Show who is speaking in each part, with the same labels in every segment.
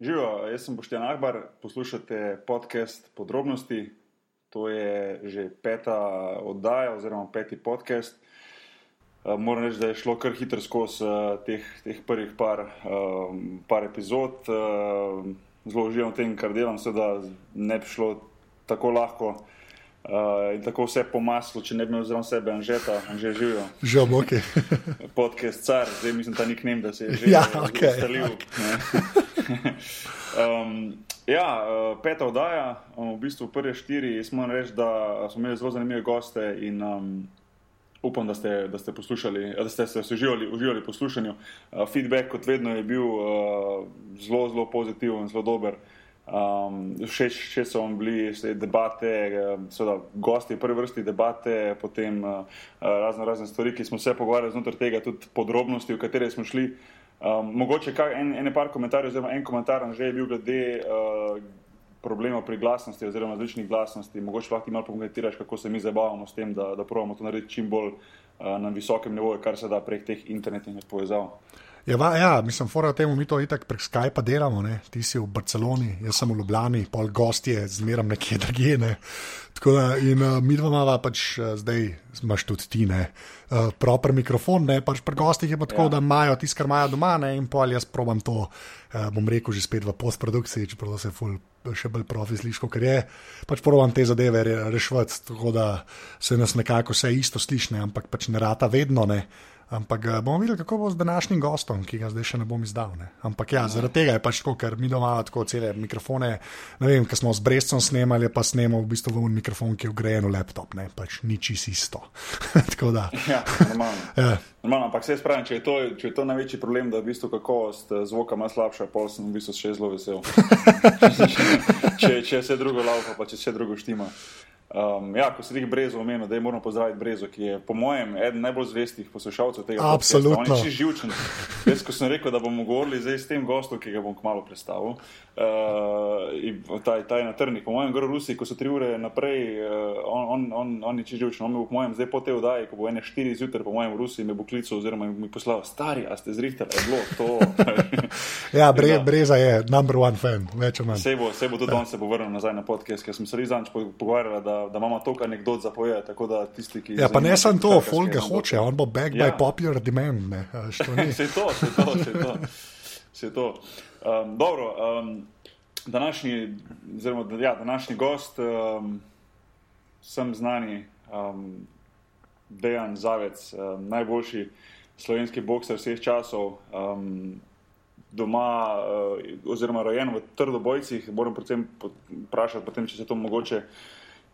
Speaker 1: Živijo, jaz sem Boštjan Ahbar, poslušate podcast Podrobnosti. To je že peta oddaja, oziroma peti podcast. Uh, moram reči, da je šlo kar hitro skozi uh, teh, teh prvih par, uh, par epizod. Uh, zelo uživam v tem, kar delam, seveda ne bi šlo tako lahko. Uh, in tako vse po maslu, če ne bi imel zraven sebe, anžeta, anže živijo.
Speaker 2: Že ok.
Speaker 1: Podcast car, zdaj mislim, da nik nem, da se je že
Speaker 2: Ja, okej,
Speaker 1: ustalil. um, ja, uh, peta oddaja, um, v bistvu prve štiri, jaz moram reči, da smo imeli zelo zanimive goste in um, upam, da ste, da ste poslušali, da ste se uživali, uživali poslušanju. Uh, feedback, kot vedno, je bil uh, zelo, zelo pozitiven, zelo dober. Um, všeč všeč so vam bili debate, eh, seveda gosti v prvi vrsti debate, potem uh, razno razne stvari, ki smo se pogovarjali znotraj tega, tudi podrobnosti, v katere smo šli. Um, mogoče kaj, en, en par komentarjev, oziroma en komentar že je bil glede uh, problemov pri glasnosti oziroma različnih glasnosti. Mogoče lahko ti malo pokomentiraš, kako se mi zabavamo s tem, da, da pravimo to narediti čim bolj uh, na visokem nivoju, kar se da prek teh internetnih povezav.
Speaker 2: Ja, va, ja mislim, fora temu mi to itak prek Skypa delamo. Ne? Ti si v Barceloni, jaz sem v Ljubljani, pol gostje, zmeram nekje drugje. Ne? Tako da, in uh, mi dva imamo pač uh, zdaj, imaš tudi ti, ne, uh, proper mikrofon, ne, pač pri gostih je pa tako, ja. da imajo tisto, kar imajo doma, ne, in pol jaz probam to, uh, bom rekel, že spet v postprodukciji, čeprav se ful. Še bolj profesionalno, ker je. Pač provam te zadeve re, rešiti, tako da se nas nekako vse isto sliši, ampak pač ne rata vedno. Ne. Ampak uh, bomo videli, kako bo z današnjim gostom, ki ga zdaj še ne bom izdal. Ne. Ampak ja, zaradi tega je pač tako, ker mi doma tako cele mikrofone. Ne vem, ker smo z Brescom snemali, pa snemamo v bistvu v mikrofon, ki je vgrajen v laptop, ne pač nič isto. tako da.
Speaker 1: Ja, normalno.
Speaker 2: Ja.
Speaker 1: Normalno, ampak se spravim, če je, to, če je to največji problem, da je v bistvu kakovost eh, zvoka malo slabša, pa sem v bistvu še zelo vesel. če, če vse drugo laupa, pa če vse drugo štima. Um, ja, ko si jih brezo omenil, da je moramo pozdraviti brezo, ki je po mojem eden najbolj zvestih poslušalcev tega.
Speaker 2: Absolutno.
Speaker 1: On je čisto živčen. Jaz, ko sem rekel, da bomo govorili zdaj s tem gostom, ki ga bom kmalo predstavil, uh, ta, ta je na trnih. Po mojem, gre Rusi, ko so tri ure naprej, uh, on, on, on, on je živčen. On me bo po mojem, zdaj po tej oddaji, ko bo ene štiri zjutraj, po mojem, Rusi me bo klical oziroma mi poslal, stari, a ste zrihtali, je bilo to.
Speaker 2: ja, bre, breza je number one fan, več ali manj.
Speaker 1: Se bo, se bo tudi on se bo vrnil nazaj na podcast, ker smo se res zanj pogovarjali, da, da imamo toliko anegdot za povedati. Tako da tisti, ki.
Speaker 2: Ja, pa ne samo to, Folga
Speaker 1: anekdote-
Speaker 2: hoče, on bo back
Speaker 1: Ja.
Speaker 2: by popular demand. Ne.
Speaker 1: Se to, se to, se to. Se to. Um, dobro, um, današnji, oziroma, ja, današnji gost, um, sem znani um, Dejan Zavec, um, najboljši slovenski bokser vseh časov. Um, Doma, uh, oziroma rojen v Trdobojcih, moram predvsem vprašati, potem, če se to mogoče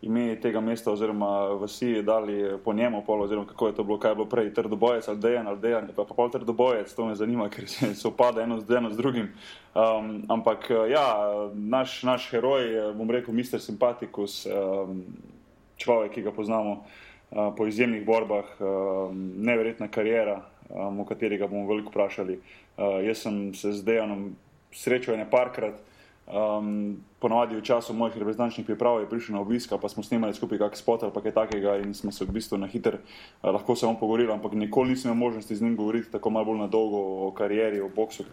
Speaker 1: ime tega mesta oziroma vsi dali po njemu, pol, oziroma kako je to bilo, kaj je bilo prej, Trdobojec ali Dejan ali Dejan, pa, pa pol Trdobojec, to me zanima, ker se, se opada eno z, eno z drugim. Um, ampak ja, naš, naš heroj, eh, bom rekel, Mister Sympathicus, um, človek, ki ga poznamo uh, po izjemnih borbah, um, neverjetna karijera, um, o kateri ga bomo veliko vprašali. Uh, jaz sem se z Dejanom srečal ene parkrat. Um, ponovadi v času mojih reprezentančnih priprav je prišel na obisk, pa smo snimali skupaj kak spot ali kaj takega in smo se v bistvu na hiter uh, lahko samo pogovorili, ampak nikoli nisem imel možnosti z njim govoriti tako malo bolj na dolgo o karieri, o boksu.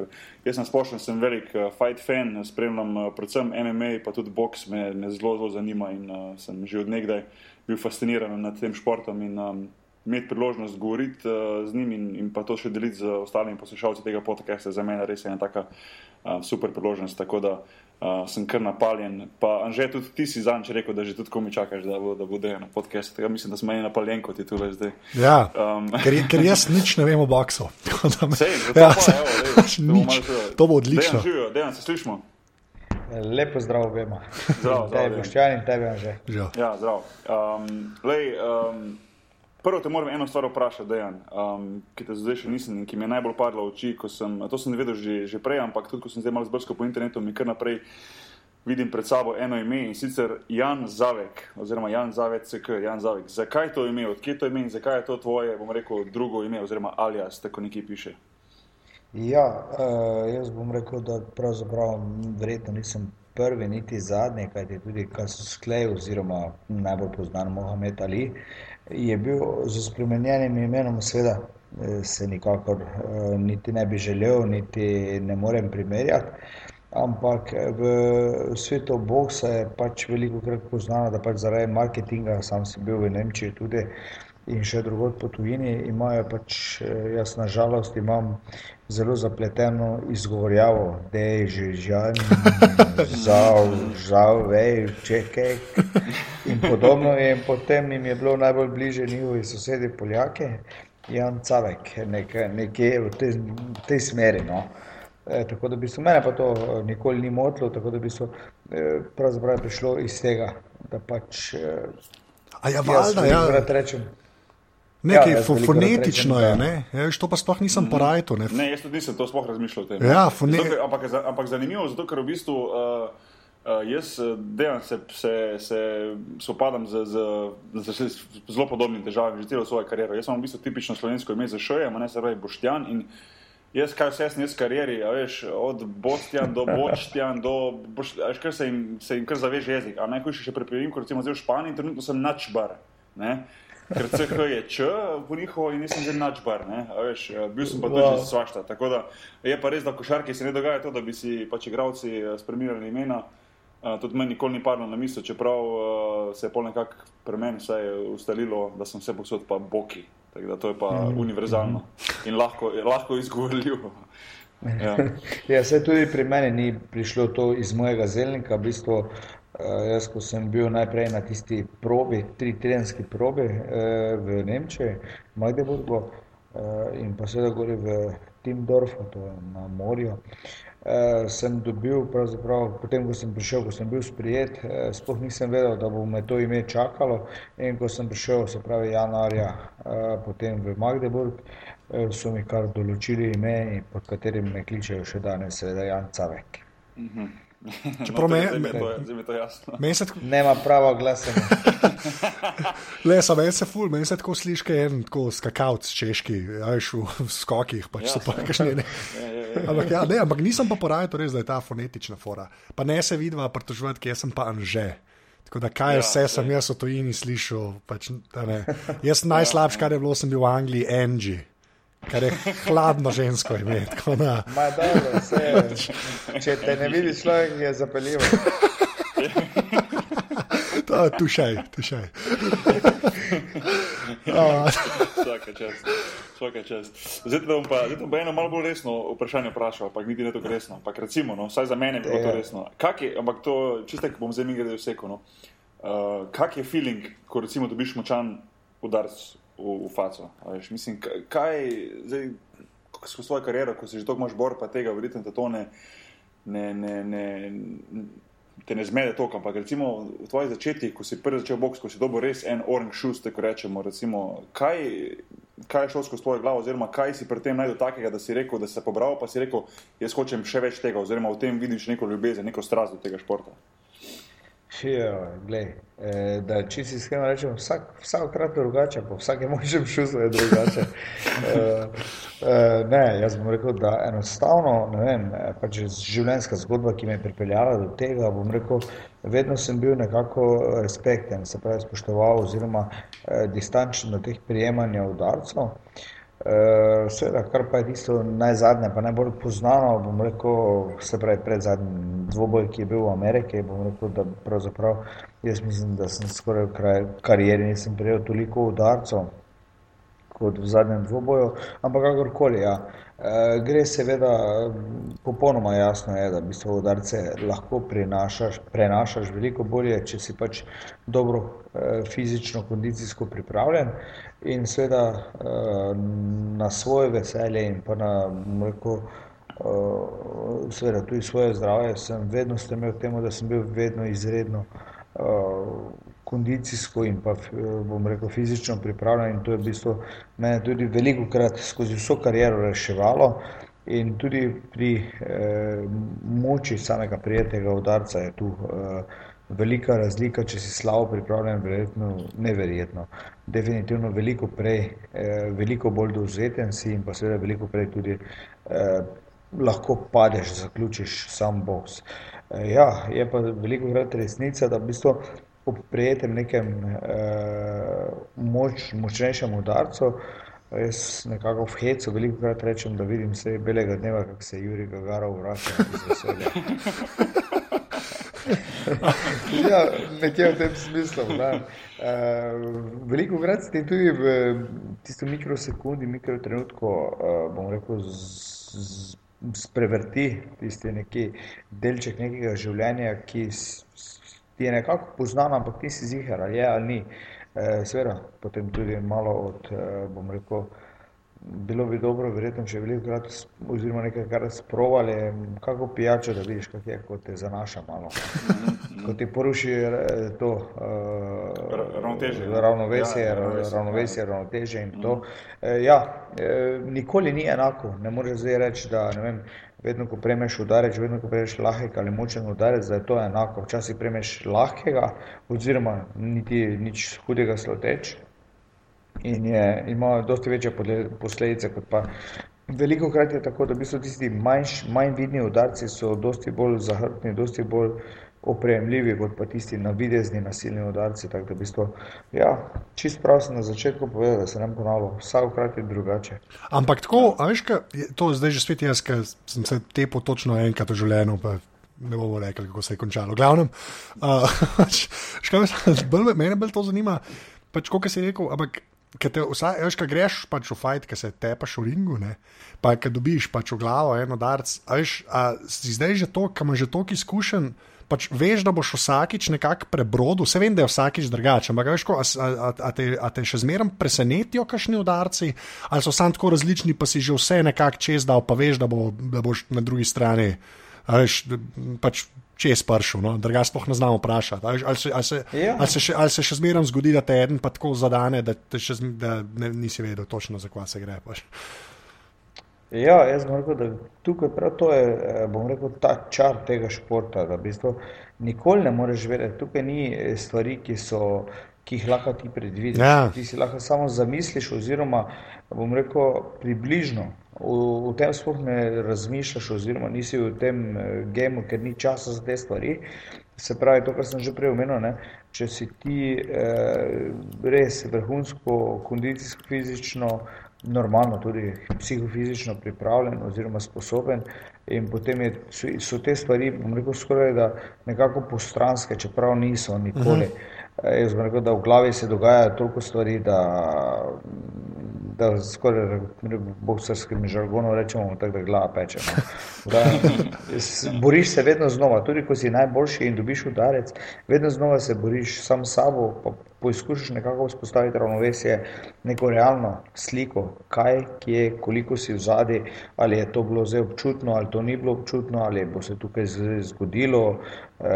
Speaker 1: Jaz sem splošno sem velik uh, fight fan, spremljam uh, predvsem MMA, pa tudi boks me, me zelo, zelo zanima in uh, sem že od nekdaj bil fasciniran nad tem športom in um, imeti priložnost govoriti uh, z njim in, in pa to še deliti z ostalimi poslušalci tega podcasta, za mene res je ena taka uh, super priložnost. Tako da uh, sem kar napaljen. Pa Anže, tudi ti si zanj rekel, da že tudi komi čakaš, da bo, da bo Dejan na podkastu. Tega mislim, da smo eni napaljen kot je tule zdaj.
Speaker 2: Ja,
Speaker 1: Um,
Speaker 2: ker, ker jaz nič ne vem o da me-
Speaker 1: Sej,
Speaker 2: Ja,
Speaker 1: pa, evo, lej, to
Speaker 2: nič.
Speaker 1: malo še-
Speaker 2: To bo odlično.
Speaker 1: Dejan, živijo, Dejan, se slišimo?
Speaker 3: Lepo zdrav obema.
Speaker 1: Zdrav, zdrav.
Speaker 3: Boštjan in tebi, že.
Speaker 2: Žal.
Speaker 1: Ja, zdrav. Um, lej, um, prvo te moram eno stvar vprašati, Dejan, um, ki te zdaj še nisem in ki mi je najbolj padla v oči. Sem, to sem vedel že, že prej, ampak tudi ko sem zdaj malo zbrskal po internetu, mi kar naprej vidim pred sabo eno ime in sicer Jan Zavek, oziroma Jan Zavek, CK, Jan Zavek. Zakaj to ime, odkje to ime in zakaj je to tvoje, bom rekel, drugo ime, oziroma alias, tako nekje piše.
Speaker 3: Ja, uh, jaz bom rekel, da pravzaprav verjetno nisem prvi, niti zadnji, kajti tudi Kasus Klej oziroma najbolj znan Mohamed Ali je bil z spremenjenim imenom, seveda eh, se nikakor eh, niti ne bi želel, niti ne morem primerjati. Ampak v svetu boksa je pač veliko krat poznano, da pač zaradi marketinga, sam sem bil v Nemčiji tudi in še drugod po tujini, imajo pač, jaz na žalost imam zelo zapleteno izgovorjavo, da je že žal, žal, žal, vej, čekaj. In podobno je, in potem jim je bilo najbolj bliže njihovi sosedi Poljake, Jan Cavek, nekaj, nekje v tej, tej smeri. No. E, tako da bi se mene pa to e, nikoli ni motilo, tako da bi se pravzaprav prišlo iz tega, da pač. E,
Speaker 2: A ja, valjda, ja.
Speaker 3: Rečem,
Speaker 2: Nekaj ja, fonetično je, ne? Ja, to pa sploh nisem mm. porajal.
Speaker 1: Ne? ne, jaz tudi nisem to sploh razmišljal o tem.
Speaker 2: Ja, fone...
Speaker 1: zato, ampak, ampak zanimivo, zato ker v bistvu uh, uh, jaz delam se, se, se spopadam z, z, z, z zelo podobnimi težavami že celo svojo kariero. Jaz sem v bistvu tipično slovensko ime za šoje, ne se pravi Boštjan. In jaz, kaj vse sem jaz v karieri, veš, od Bostjan do Boštjan, do, veš, kar se jim, se jim kar zaveže jezik. A najhujše še prepevim, kot recimo zdaj v Španiji, trenutno sem načbar. Ne? Ker CH je Č, po njihovo in nisem že načbar, veš, eh, bil sem pa tudi wow. svašta. Tako da je pa res, da košarki se ne dogaja to, da bi si pač igravci eh, spremenili imena. Uh, tudi meni nikoli ni padlo na misel, čeprav uh, se je pol nekako pri meni vse ustalilo, da sem vse posod pa boki. Tako da to je pa mm. univerzalno in lahko, lahko izgovorljivo.
Speaker 3: ja. ja, se tudi pri meni ni prišlo to iz mojega zelnika, v bistvu jaz, ko sem bil najprej na tisti probi, tri tedenski probi uh, v Nemčiji, Magdeburgu uh, in pa seveda gori v Timdorfu, to je na morju, uh, sem dobil, potem ko sem prišel, ko sem bil sprijet, uh, sploh nisem vedel, da bo me to ime čakalo in ko sem prišel, se pravi januarja, uh, potem v Magdeburg, uh, so mi kar določili ime, pod katerim me kličejo še danes, seveda Jan Cavek.
Speaker 1: -hmm. Čeprav no, me, me, me, to jasno.
Speaker 3: Tako... Nema prava glasa.
Speaker 2: Le, samo en se ful, meni se tako sliši, kot en tako skakavc češki, ajš v, v skokih, pač ja, so pa kakšne ne. Ja, ja, ja. Ampak, ja, ne, ampak nisem pa porajal, res, da je ta fonetična fora. Pa ne se vidi, pa pritožvati, kje sem pa anže. Tako da kaj ja, vse sem jaz v tojini slišal. Pač, jaz najslabši, kar je bilo, sem bil v Angliji, Angie kar je hladno žensko ime.
Speaker 3: Da... Dobro, vse, če te ne vidiš, človek je zapeljiv.
Speaker 2: Tu še, tu še.
Speaker 1: Vsaka čast. Vsaka čast. Zdaj bom pa, zdaj bom pa eno malo bolj resno vprašanje vprašal, pa niti ne tako resno. Pa recimo, no, vsaj za mene je bilo to resno. Kak je, ampak to čisto, bom zdaj mi gledal vse. No. Uh, kak je feeling, ko recimo dobiš močan udarc v, v faco. Veš, mislim, kaj zdaj, skozi svojo kariero, ko si že tako mož bor, pa tega verjetno te to ne, ne, ne, ne, te ne zmede to, ampak recimo v tvojih začetkih, ko si prvi začel boks, ko si dobil res en orange shoes, tako rečemo, recimo, kaj, kaj je šlo skozi tvojo glavo, oziroma kaj si pri tem najdel takega, da si rekel, da si se pobral, pa si rekel, jaz hočem še več tega, oziroma v tem vidiš neko ljubezen, neko strast do tega športa.
Speaker 3: Ja, e, da če si iskreno rečem, vsak, vsakokrat drugače, po vsakem možem šusu je drugače. e, e, ne, jaz bom rekel, da enostavno, ne vem, pač življenjska zgodba, ki me je pripeljala do tega, bom rekel, vedno sem bil nekako respekten, se pravi spoštoval oziroma e, distančen do teh prijemanja udarcev. Uh, Seveda, kar pa je tisto najzadnje, pa najbolj poznano, bom rekel, se pravi, pred zadnjim dvobojem, ki je bil v Ameriki. Bom rekel, da pravzaprav jaz mislim, da sem skoraj v karieri nisem prejel toliko udarcev kot v zadnjem dvoboju, ampak kakorkoli. Ja. Uh, gre seveda, popolnoma jasno je, da v bistvu udarce lahko prenašaš, prenašaš veliko bolje, če si pač dobro uh, fizično, kondicijsko pripravljen. Uh, in seveda uh, na svoje veselje in pa na mleko, uh, seveda tudi svoje zdravje, sem vedno stremel k temu, da sem bil vedno izredno uh, kondicijsko in pa bom rekel fizično pripravljen in to je v bistvu mene tudi veliko krat skozi vso kariero reševalo. In tudi pri eh, moči samega prijetnega udarca je tu eh, velika razlika, če si slabo pripravljen, verjetno neverjetno. Definitivno veliko prej, eh, veliko bolj dovzeten si in pa seveda veliko prej tudi eh, lahko padeš, zaključiš sam boks. Eh, ja, je pa veliko krat resnica, da v bistvu ob prijetem nekem eh, moč, močnejšem udarcu Jaz nekako v hecu veliko krat rečem, da vidim vse belega dneva, kako se Juri Gagarov vrača iz veselja. ja, nekje v tem smislu. Uh, veliko krat ste tudi v tisto mikrosekundi, mikrotrenutku, uh, bom rekel, sprevrti tisti neki delček nekega življenja, ki ti je nekako poznan, ampak ti si zihar, ali je ali ni. Uh, Eh, seveda, potem tudi malo od, eh, bom rekel, bilo bi dobro, verjetno, če bi veliko krat, oziroma nekaj kar sprovali, kako pijačo, da vidiš, kako je, kot te zanaša malo. Ko ti poruši eh, to
Speaker 1: ravnotežje,
Speaker 3: ravnovesje, ja, ravnovesje, ravnotežje in to. Ja, nikoli ni enako, ne moreš zdaj reči, da ne vem, vedno, ko prejmeš udarec, vedno, ko prejmeš lahek ali močen udarec, da je to enako. Včasih prejmeš lahkega, oziroma niti nič hudega sloteč in je, ima dosti večje posledice kot pa. Veliko krat je tako, da bi so tisti manjš, manj vidni udarci so dosti bolj zahrbtni, dosti bolj opremljivi kot pa tisti navidezni nasilni udarci. Tako da v bistvu, ja, čist prav sem na začetku povedal, da se nam ponavlja, vsakokrat je drugače.
Speaker 2: Ampak tako, a veš, kaj, to zdaj že svet jaz, ker sem se tepo točno enkrat v življenju. Pa... Ne bomo rekli, kako se je končalo. Glavnem, uh, škaj, bolj, mene bolj to zanima. Pač, kot si rekel, ampak Ker te vsaj, veš, kaj greš pač v fajt, ki se tepaš v ringu, ne? pa ki dobiš pač v glavo eno darc. A veš, a si zdaj že to, kam že toliko izkušen, pač veš, da boš vsakič nekako prebrodil, vse vem, da je vsakič drugače, ampak veš, ko, a, a, a, te, a te še zmeraj presenetijo kakšni udarci, ali so samo tako različni, pa si že vse nekako čez dal, pa veš, da, bo, da boš na drugi strani. A veš, pač če je spršil, no? da ga sploh ne znamo vprašati. Ali, ali, se, ali, se, ja. ali, se še, ali se še zmeraj zgodi, da te en pa tako zadane, da, še, da ne, nisi vedel točno, za kva se gre. Paš.
Speaker 3: Ja, jaz bom rekel, da tukaj prav to je, eh, bom rekel, ta čar tega športa, da v bistvu nikoli ne moreš vedeti. Tukaj ni eh, stvari, ki so ki jih lahko ti predvidiš. Ja. Ti si lahko samo zamisliš, oziroma bom rekel, približno v, v tem sploh ne razmišljaš, oziroma nisi v tem uh, gemu, ker ni časa za te stvari. Se pravi, to, kar sem že prej omenil, ne, če si ti eh, res vrhunsko, kondicijsko, fizično, normalno, tudi psihofizično pripravljen oziroma sposoben, in potem je, so, so te stvari, bom rekel, skoraj da nekako postranske, čeprav niso nikoli. Uh -huh. Jaz bom rekel, da v glavi se dogaja toliko stvari, da, da skoraj boksarskim žargonom rečemo, tak, da glava peče. No. Da, boriš se vedno znova, tudi ko si najboljši in dobiš udarec, vedno znova se boriš sam s sabo, pa poizkušaš nekako vzpostaviti ravnovesje, neko realno sliko, kaj, kje, koliko si v zadnji, ali je to bilo zdaj občutno, ali to ni bilo občutno, ali bo se tukaj zgodilo, eh,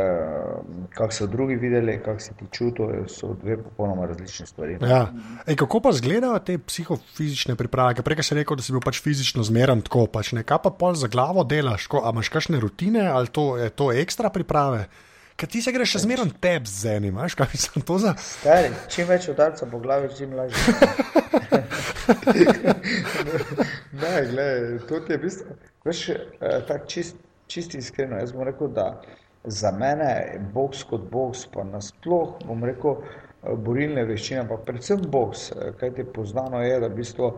Speaker 3: kako so drugi videli, kako si ti čutil, so dve popolnoma različne stvari.
Speaker 2: Ja. Ej, kako pa izgledajo te psihofizične priprave? Prej si rekel, da si bil pač fizično zmeren tako, pač nekaj pa pol za glavo delaš, ko, imaš kakšne rutine ali to, je to ekstra priprave? Ker ti se greš še zmeraj teb z enim, veš, kaj mislim to za.
Speaker 3: Stari, čim več udarca po glavi, čim lažje. ne, gledaj, to je v bistvu, veš, eh, tako čist, čist iskreno. Jaz bom rekel, da za mene je boks kot boks, pa nasploh, bom rekel, eh, borilne veščine, pa predvsem boks, eh, kaj ti poznano je, da v bistvu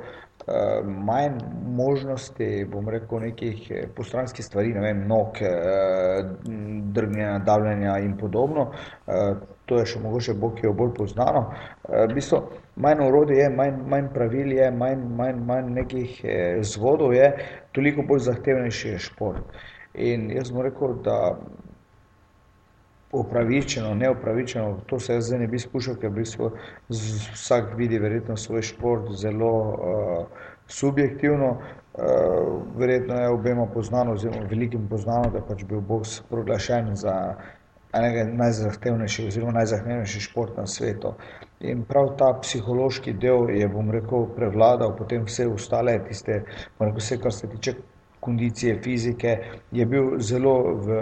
Speaker 3: manj možnosti, bom rekel, nekih eh, postranskih stvari, ne vem, nog, eh, drgnjenja, davljanja in podobno. To je še mogoče bo, ki jo bolj poznano. V bistvu, manj urodi je, manj, manj pravil je, manj, manj, manj nekih zvodov je, toliko bolj zahtevnejši je šport. In jaz bom rekel, da upravičeno, neupravičeno, to se jaz zdaj ne bi spuščal, ker v bistvu vsak vidi verjetno svoj šport zelo uh, subjektivno. Uh, verjetno je obema poznano, oziroma velikim poznano, da pač bil boks proglašen za enega najzahtevnejših, oziroma najzahtevnejši šport na svetu. In prav ta psihološki del je, bom rekel, prevladal, potem vse ostale, tiste, rekel, vse, kar se tiče kondicije, fizike, je bil zelo v,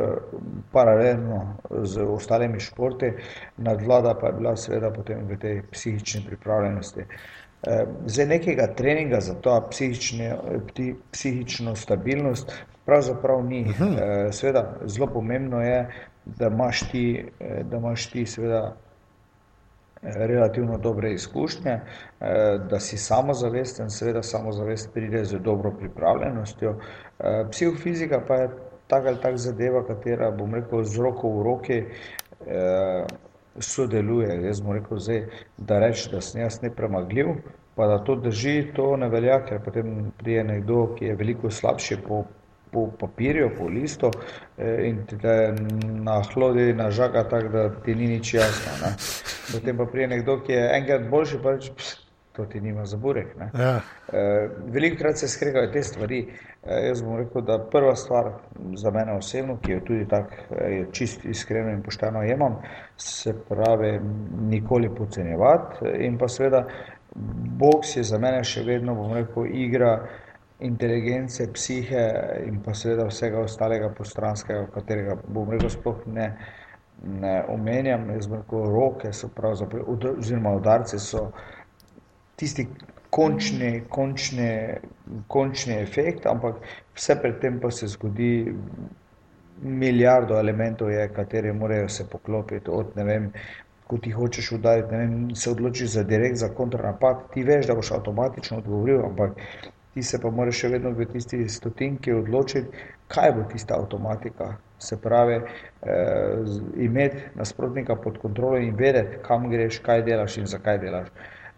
Speaker 3: paralelno z ostalimi športi, nadvlada pa je bila seveda potem v tej psihični pripravljenosti. Eh, zdaj nekega treninga za to psihično stabilnost pravzaprav ni. Mhm. Eh, seveda zelo pomembno je, da imaš ti, eh, da imaš ti seveda relativno dobre izkušnje, da si samozavesten, seveda samozavest pride z dobro pripravljenostjo. Psihofizika pa je tak ali tak zadeva, katera, bom rekel, z roko v roki sodeluje. Jaz bom rekel zdaj, da reči, da sem jaz nepremagljiv, pa da to drži, to ne velja, ker potem prije nekdo, ki je veliko slabši po, po papirju, po listu eh, in ti te na hlodi nažaga tako, da ti ni nič jasno. Ne. Potem pa prije nekdo, ki je enkrat boljši, pa reče, to ti nima za burek. Ja. E, veliko krat se skregajo te stvari. E, jaz bom rekel, da prva stvar za mene osebno, ki jo tudi tako čist iskreno in pošteno jemam, se pravi nikoli podcenjevati in pa seveda boks je za mene še vedno, bom rekel, igra inteligence, psihe in pa seveda vsega ostalega postranskega, katerega bom rekel sploh ne, ne omenjam. Jaz bom rekel, roke so pravzaprav, oziroma udarce so tisti končni, končni, končni efekt, ampak vse predtem pa se zgodi milijardo elementov, je, kateri morajo se poklopiti od ne vem, ko ti hočeš udariti, ne vem, se odločiš za direkt, za kontranapad, ti veš, da boš avtomatično odgovoril, ampak ti se pa moraš še vedno v tisti stotinki odločiti, kaj bo tista avtomatika. Se pravi, eh, imeti nasprotnika pod kontrolo in vedeti, kam greš, kaj delaš in zakaj delaš.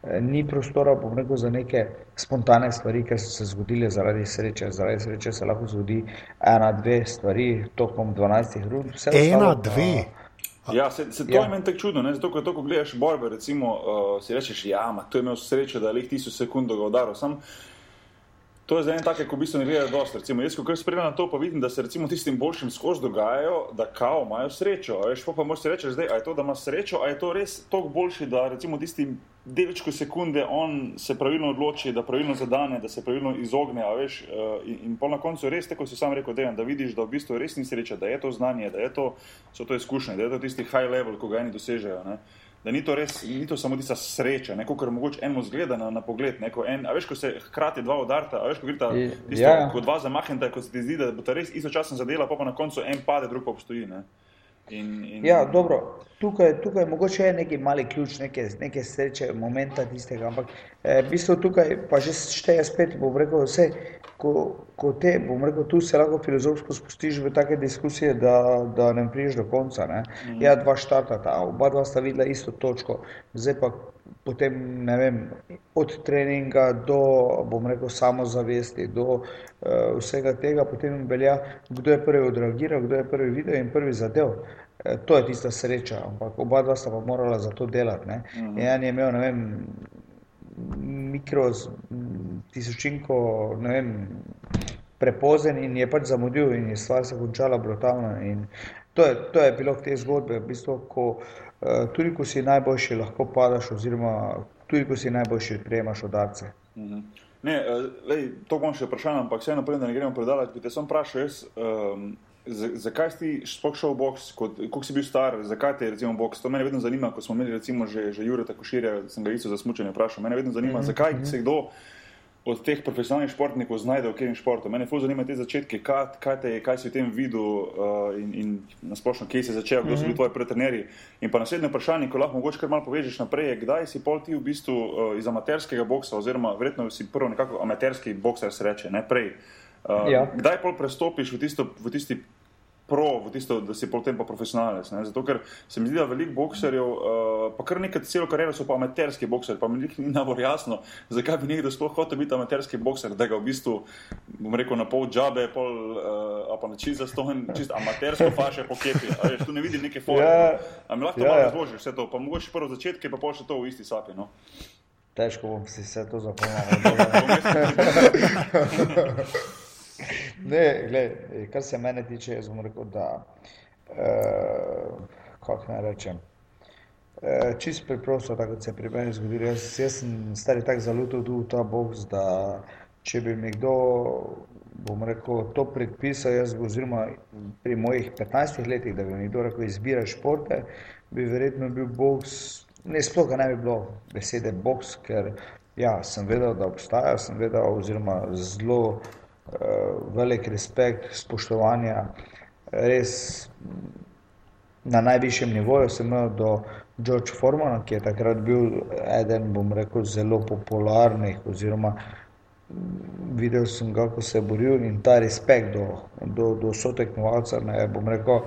Speaker 3: Eh, ni prostora, bom rekel, za neke spontane stvari, ki so se zgodile zaradi sreče. Zaradi sreče se lahko zgodi ena, dve stvari, tokom 12 rund.
Speaker 2: Ena, dve. Pa,
Speaker 1: Ja, se, se to ja. je meni tako čudno, ne? zato ko, to, ko gledaš borbe, recimo, uh, si rečeš, ja, ma, to je imel srečo, da je leh tisoč sekund ga udaril. Sam, to je za en tak, ko v bistvu ne gledajo dosti. Recimo, jaz, ko kar spremljam to, pa vidim, da se recimo tistim boljšim skozi dogajajo, da kao imajo srečo. Veš, pa, pa moraš reči, zdaj, je to, da imaš srečo, a je to res toliko boljši, da recimo tistim delčku sekunde on se pravilno odloči, da pravilno zadane, da se pravilno izogne. Veš, uh, in, in pol na koncu res, tako si sam rekel, dejan, da vidiš, da v bistvu res ni sreča, da je to znanje, da je to, so to izkušnje, da je to tisti high level, ko ga eni dosežejo. Ne? Da ni to res, ni to samo tista sreča, neko, kar mogoče eno zgleda na, na pogled. Neko, en, a veš, ko se hkrati dva udarta, a veš, ko grita, tisto, ja. ko dva zamahneta, ko se ti zdi, da bo ta res istočasno zadela, pa pa na koncu en pade, drug pa obstoji. Ne?
Speaker 3: In, in... Ja, dobro. Tukaj, tukaj mogoče je neki mali ključ, neke, neke sreče, momenta tistega, ampak eh, v bistvu tukaj pa že šteje spet, bom rekel, vse, ko, ko te, bom rekel, tu se lahko filozofsko spustiš v take diskusije, da, da ne priješ do konca. Ne? Mm. Ja, dva štartata, oba dva sta videla isto točko, zdaj pa potem, ne vem, od treninga do, bom rekel, samozavesti, do uh, vsega tega, potem velja, kdo je prvi odreagiral, kdo je prvi videl in prvi zadev. Uh, to je tista sreča, ampak oba dva sta pa morala za to delati. Mhm. -huh. En je imel, ne vem, mikro, tisočinko, ne vem, prepozen in je pač zamudil in je stvar se končala brutalno. To je, to je bilo te zgodbe, v bistvu, ko Eh, tudi ko si najboljši, lahko padaš, oziroma tudi ko si najboljši, prejemaš udarce.
Speaker 1: Mhm. Ne, eh, lej, to bom še vprašal, ampak vseeno, da ne gremo predalati, bi te sem vprašal, jaz, um, zakaj si sploh šel v boks, koliko si bil star, zakaj te je recimo boks. To me vedno zanima, ko smo imeli recimo že, že Jure tako širje, sem ga isto za smučanje vprašal. Me vedno zanima, mm -hmm. zakaj se kdo od teh profesionalnih športnikov znajde v katerem športu. Mene zelo zanima te začetke, kaj, kaj, te, kaj si v tem videl uh, in, in nasplošno, kje si začel, kdo so bili mhm. tvoji pretrenerji. In pa naslednje vprašanje, ko lahko mogoče kar malo povežeš naprej, je, kdaj si pol ti v bistvu uh, iz amaterskega boksa, oziroma verjetno si prvo nekako amaterski bokser sreče, ne prej. Uh, ja. Kdaj pol prestopiš v, tisto, v tisti pro, v tisto, da si potem pa profesionalec. Ne? Zato, ker se mi zdi, da veliko bokserjev, uh, pa kar nekaj celo kariero so pa amaterski bokserji, pa mi ni najbolj jasno, zakaj bi nekdo sploh hotel biti amaterski bokser, da ga v bistvu, bom rekel, na pol džabe, pol, uh, pa na čist zastojen, čist amatersko faše pokepi. Tu ne vidim neke forme. Ja, no? Mi lahko ja, malo ja. razložiš vse to, pa mogoče prvo začetke, pa pol še to v isti sapi. No?
Speaker 3: Težko bom si vse to zapomnil. Ne, gled, kar se mene tiče, jaz bom rekel, da uh, kako naj rečem. Uh, čist preprosto, tako se je pri meni zgodilo. Jaz, jaz sem stari tako zalutil v ta box, da če bi mi kdo, bom rekel, to predpisal, jaz, oziroma pri mojih 15 letih, da bi mi kdo rekel, izbiraj športe, bi verjetno bil box, ne sploh ga ne bi bilo besede box, ker ja, sem vedel, da obstaja, sem vedel, oziroma zelo velik respekt, spoštovanje, res na najvišjem nivoju sem imel do George Formana, ki je takrat bil eden, bom rekel, zelo popularnih oziroma videl sem ga, ko se je boril in ta respekt do, do, do sotekmovalca, ne bom rekel,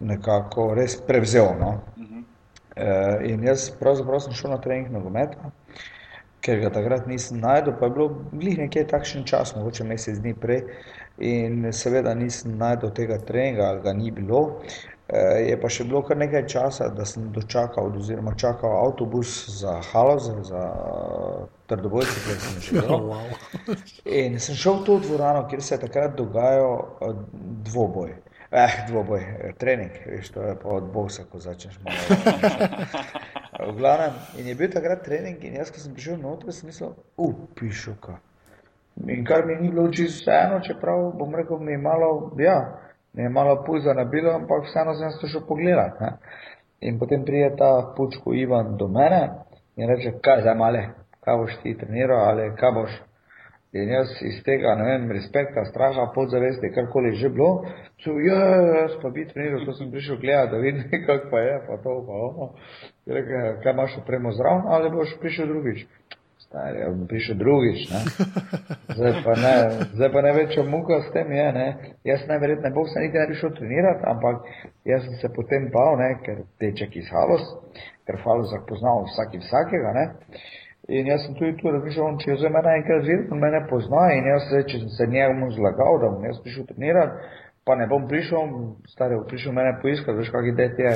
Speaker 3: nekako res prevzel. No? Uh, in jaz pravzaprav sem šel na trening nogometa, ker ga takrat nisem najdel, pa je bilo glih nekje takšen čas, mogoče mesec dni prej. In seveda nisem najdel tega treninga, ali ga ni bilo. Uh, je pa še bilo kar nekaj časa, da sem dočakal, oziroma čakal avtobus za Haloze, za uh, Trdobojce, kjer sem že wow. in sem šel v to dvorano, kjer se je takrat dogajal uh, dvoboj. Eh, dvoboj, eh, trening, veš, to je pa od bosa, ko začneš malo. v glavnem, in je bil takrat trening, in jaz, ko sem prišel noter, sem mislil, upišu ka. In kar mi ni bilo čisto vseeno, čeprav bom rekel, mi je malo, ja, mi je malo pulza nabilo, ampak vseeno sem se šel pogledat. Ne? In potem prije ta pučko Ivan do mene in reče, kaj zdaj male, kaj boš ti treniral ali kaj boš. In jaz iz tega, ne vem, respekta, straha, podzavesti, karkoli že bilo, so, ja, jaz pa biti treniral, to sem prišel gledati, da vidim, kako pa je, pa to, pa ono. Rekel, kaj imaš opremo zraven, ali boš prišel drugič? Stari, ja bom prišel drugič, ne. Zdaj pa ne, zdaj pa največja muka s tem je, ne. Jaz najverjetne ne bom se niti ne prišel trenirati, ampak jaz sem se potem bal, ne, ker teček iz Halos, ker Halos poznal vsaki vsakega, ne. In jaz sem tudi tu razmišljal, če je za mene enkrat videl, da me ne pozna in jaz se, če sem se njemu zlagal, da bom jaz prišel trenirati, pa ne bom prišel, stari bo prišel mene poiskati, veš, kak ide ti je,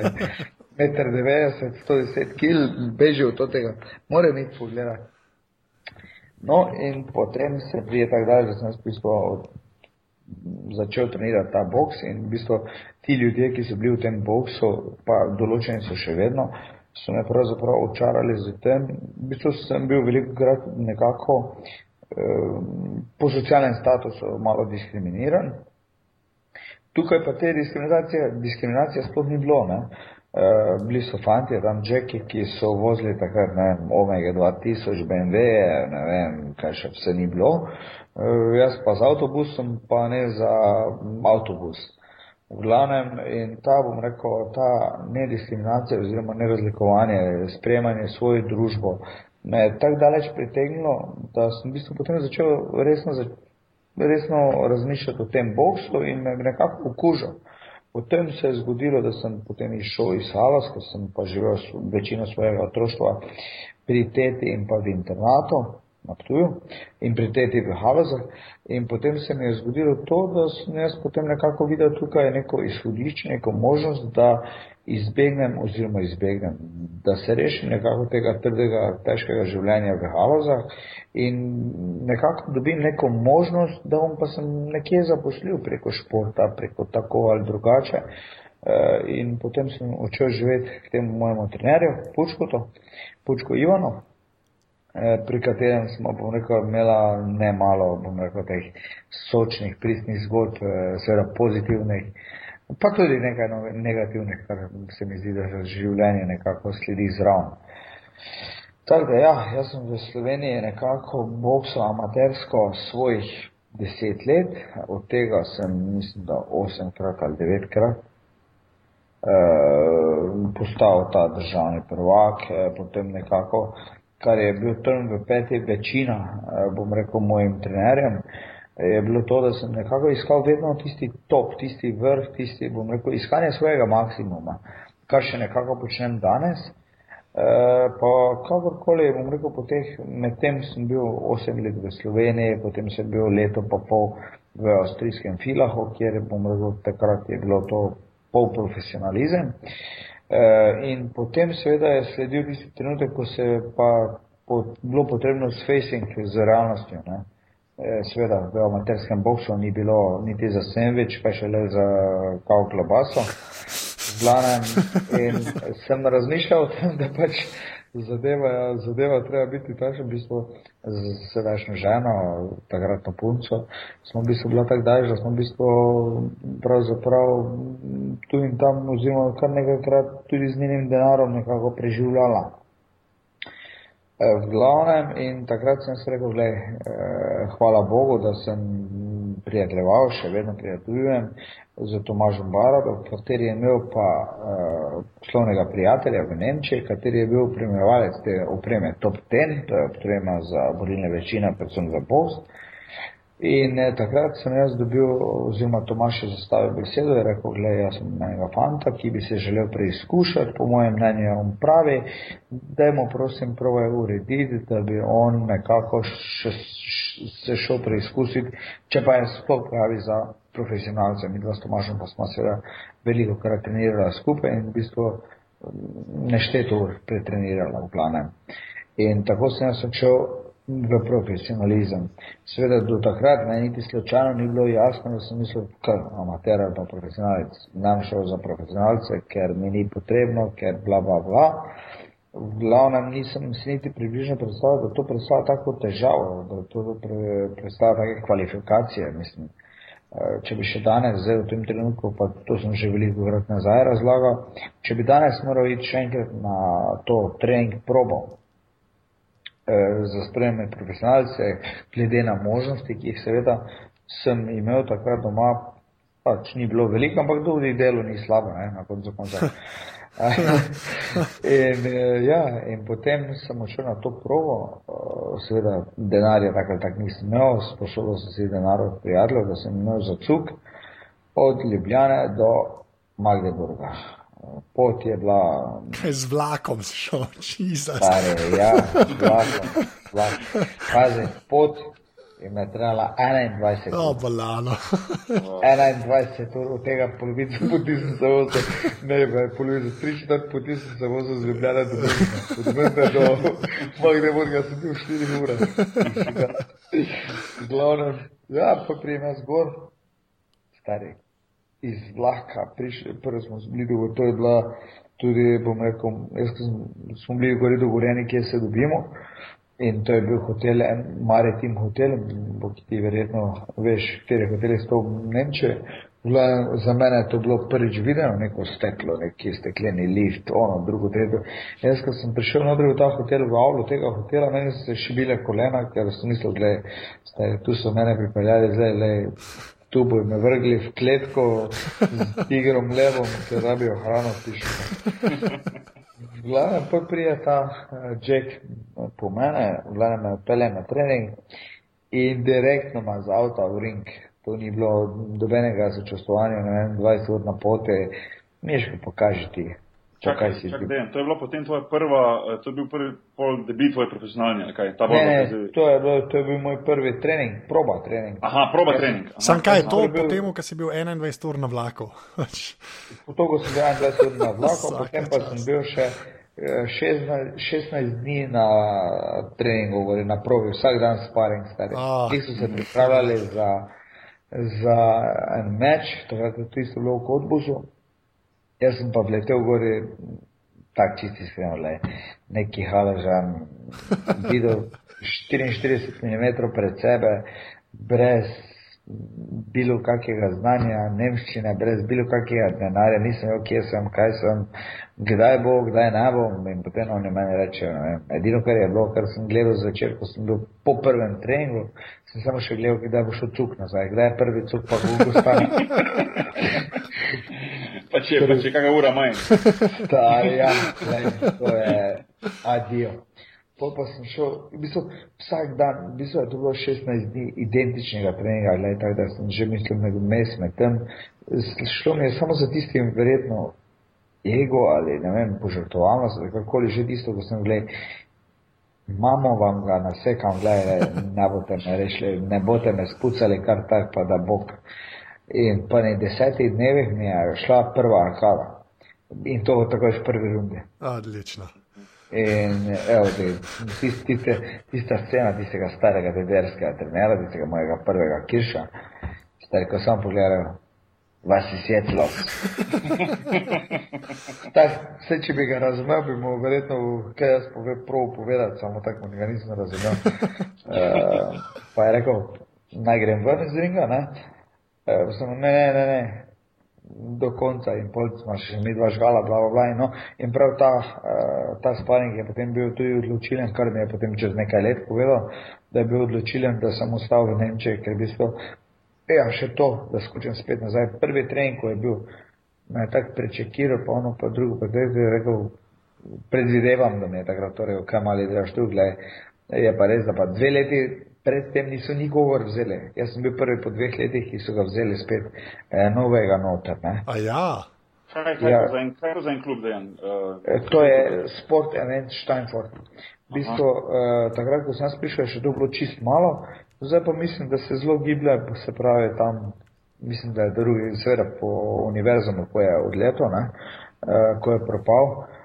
Speaker 3: meter 90, 110 kil, beži od tega, mora mi pogledati. No in potem se prije tak dalje, da sem jaz prišel začel trenirati ta boks in v bistvu ti ljudje, ki so bili v tem boksu, pa določeni so še vedno, so me pravzaprav očarali z tem. V bistvu sem bil veliko krat nekako eh, po socialnem statusu malo diskriminiran. Tukaj pa te diskriminacije, diskriminacije sploh ni bilo. Ne? Uh, bili so fanti, tam Jacki, ki so vozili takrat, ne vem, Omega 2000, BMW, ne vem, kaj še vse ni bilo. Uh, jaz pa z avtobusom, pa ne za avtobus. V glavnem in ta, bom rekel, ta nediskriminacija oziroma nerazlikovanje, sprejemanje svojo družbo me je tako daleč pritegnilo, da sem v bistvu potem začel resno, resno razmišljati o tem boksu in me nekako okužil. Potem se je zgodilo, da sem potem išel iz Halas, ker sem pa živel večino svojega otroštva pri teti in pa v internatu na Ptuju in pri teti v Halazah. In potem se mi je zgodilo to, da sem jaz potem nekako videl tukaj neko izhodišče, neko možnost, da izbegnem oziroma izbegnem, da se rešim nekako tega trdega, težkega življenja v Halazah in nekako dobim neko možnost, da bom pa sem nekje zaposlil preko športa, preko tako ali drugače. Eh, in potem sem odšel živeti k temu mojemu trenerju, Pučko, Pučko Ivano, pri katerem smo, bom rekel, imela ne malo, bom rekel, teh sočnih, pristnih zgodb, eh, seveda pozitivnih, pa tudi nekaj negativnih, kar se mi zdi, da življenje nekako sledi zraven. Tako da ja, jaz sem v Sloveniji nekako boksal amatersko svojih deset let, od tega sem, mislim, da osemkrat ali devetkrat. Uh, postal ta državni prvak, eh, potem nekako kar je bil trn v peti večina, eh, bom rekel, mojim trenerjem, je bilo to, da sem nekako iskal vedno tisti top, tisti vrh, tisti, bom rekel, iskanje svojega maksimuma, kar še nekako počnem danes. E, pa kakorkoli, bom rekel, po teh, medtem sem bil 8 let v Sloveniji, potem sem bil leto pa pol v avstrijskem filahu, kjer, bom rekel, takrat je bilo to pol profesionalizem. Eh, in potem seveda je sledil tisti trenutek, ko se je pa pot, bilo potrebno s facing z realnostjo. Ne. Eh, seveda v amaterskem boksu ni bilo niti za sandvič, pa še le za kav klobaso. Zlanem in sem razmišljal o tem, da pač zadeva, zadeva treba biti takšna, v bistvu z sedajšnjo ženo, takratno punco, smo v bistvu bila tako daž, da smo v bistvu pravzaprav tu in tam oziroma kar nekajkrat tudi z njenim denarom nekako preživljala. E, v glavnem in takrat sem se rekel, gledaj, e, hvala Bogu, da sem prijateljeval, še vedno prijateljujem z Tomažom Baradom, kateri je imel pa uh, poslovnega prijatelja v Nemčiji, kateri je bil primerjalec te opreme Top Ten, to je oprema za borilne večine, predvsem za post. In eh, takrat sem jaz dobil, oziroma Tomaš je zastavil besedo in rekel, gledaj, jaz sem enega fanta, ki bi se želel preizkušati, po mojem mnenju on pravi, dajmo prosim prvo urediti, da bi on nekako še, še, se šel preizkusiti, če pa je sploh pravi za profesionalce. Mi dva s Tomašem pa smo seveda veliko krat trenirala skupaj in v bistvu mm, nešteto ur pretrenirala v glavnem. In tako sem jaz začel v profesionalizem. Sveda do takrat me niti slučajno ni bilo jasno, da sem mislil, kar amater ali pa profesionalec. Nam šel za profesionalce, ker mi ni potrebno, ker bla bla bla. V glavnem nisem si niti približno predstavljal, da to predstavlja tako težavo, da to predstavlja take kvalifikacije, mislim. Eh, če bi še danes, zdaj v tem trenutku, pa to sem že veliko krat nazaj razlagal, če bi danes moral iti še enkrat na to trening probo, Eh, za spremne profesionalce, glede na možnosti, ki jih seveda sem imel takrat doma, pač ni bilo veliko, ampak tudi delo ni slabo, ne, na koncu konca. in, eh, ja, in potem sem odšel na to provo, eh, seveda denarja takrat tak nisem imel, sposobil sem si denar od prijateljev, da sem imel za cuk od Ljubljane do Magdeburga pot je bila.
Speaker 2: Z vlakom si šel, čisto.
Speaker 3: Ja, z vlakom. Vlak. Pazi, pot je me trajala 21
Speaker 2: ur. Oh, balano.
Speaker 3: 21 ur, od tega polovico poti sem se vozil, ne, pa je polovico, tri četrt poti sem se vozil z Ljubljana do Dubrovnika do Magdeburga sem bil 4 ure. Glavno, ja, pa prijem jaz gor, stari iz vlaka prišli, prvo smo bili dogovorjeni, to je bila tudi, bom rekel, jaz sem, smo bili gori dogovorjeni, kje se dobimo. In to je bil hotel, maritim hotel, bo ki ti verjetno veš, kateri hotel je to v Nemčiji. Za mene je to bilo prvič videno, neko steklo, neki stekleni lift, ono, drugo, tretje. Jaz, ko sem prišel noter v ta hotel, v avlu tega hotela, meni so se šibile kolena, ker sem mislil, gledaj, tu so mene pripeljali, zdaj, gledaj, tu bojo me vrgli v kletko z igrom levom, ker rabijo hrano pišo. Glavno pa prije ta uh, Jack po mene, glavno me pele na trening in direktno ma z avta v ring. To ni bilo dobenega sočustvovanja, ne vem, 20 ur na pote, miško pokažiti.
Speaker 1: Čakaj, čakaj, čakaj, to je bilo potem tvoja prva, eh, to je bil prvi pol debit tvoj profesionalni, kaj? Ta
Speaker 3: ne, ne, to je, bilo, to je bil moj prvi trening, proba trening.
Speaker 1: Aha, proba ja, trening. Aha.
Speaker 2: Sam kaj je to, bil... potem, ko si bil 21 ur na vlaku?
Speaker 3: potem, ko sem bil 21 ur na vlaku, potem pa sem bil še 16, eh, 16 dni na treningu, govori, na probi, vsak dan sparing, stari. Oh. Ti so se pripravljali za, za en meč, takrat je to isto bilo v Kotbusu. Jaz sem pa vletel gori, tak čisti iskreno, neki halažan, videl 44 mm pred sebe, brez bilo kakega znanja, nemščine, brez bilo kakega denarja, nisem vedel, kje sem, kaj sem, kdaj bo, kdaj ne bo. In potem oni meni rečejo, edino, kar je bilo, kar sem gledal začer, ko sem bil po prvem treningu, sem samo še gledal, kdaj bo šel cuk nazaj, kdaj je prvi cuk pa v Gustani.
Speaker 1: pa če, pa če kakšna ura manj.
Speaker 3: Stari, ja, to je adijo. Pol pa sem šel, v bistvu vsak dan, v bistvu je to bilo 16 dni identičnega treninga, gledaj, tako da sem že mislil med mes, med tem. Šlo mi je samo za tistim verjetno ego ali ne vem, požrtovalnost, ali kakoli že tisto, ko sem gledal, mamo vam ga nasekam, gledaj, ne boste me rešili, ne boste me spucali kar tak, pa da bog. In po ne desetih dnevih mi je šla prva arkada. In to takoj v prvi rundi.
Speaker 2: Odlično.
Speaker 3: In evo, tist, tiste, tista scena tistega starega dederskega trenera, tistega mojega prvega kirša, stari, ko sem pogledal, vas je svetlo. Vse, če bi ga razumel, bi mu verjetno, kaj jaz pove, prav povedati, samo tako ga nisem razumel. Uh, pa je rekel, naj grem ven iz ringa, ne? Uh, sem, ne, ne, ne, ne, do konca in pol smo še mi dva žgala, bla, bla, bla. No, in prav ta, uh, ta sparing je potem bil tudi odločilen, kar mi je potem čez nekaj let povedal, da je bil odločilen, da sem ostal v Nemčiji, ker v bistvu Ja, še to, da skočim spet nazaj. Prvi trening, ko je bil, me je tako prečekiral, pa ono pa drugo, pa zdaj je rekel, predvidevam, da mi je takrat, torej, kaj mali delaš tu, gledaj, je pa res, da pa dve leti predtem niso nigovor vzeli. Jaz sem bil prvi po dveh letih, ki so ga vzeli spet eh, novega noter. Ne.
Speaker 2: A ja.
Speaker 1: Kaj je
Speaker 3: Ja.
Speaker 1: to za en- kaj je to za en klub, Dejan? Uh,
Speaker 3: Eh, To je Sport Event Steinfurt. V bistvu, eh, takrat, ko sem prišel, je še to bilo čist malo, zdaj pa mislim, da se zelo giblje, se pravi tam, mislim, da je drugi, seveda po univerzumu, ko je odletel, ne, eh, ko je propal, eh,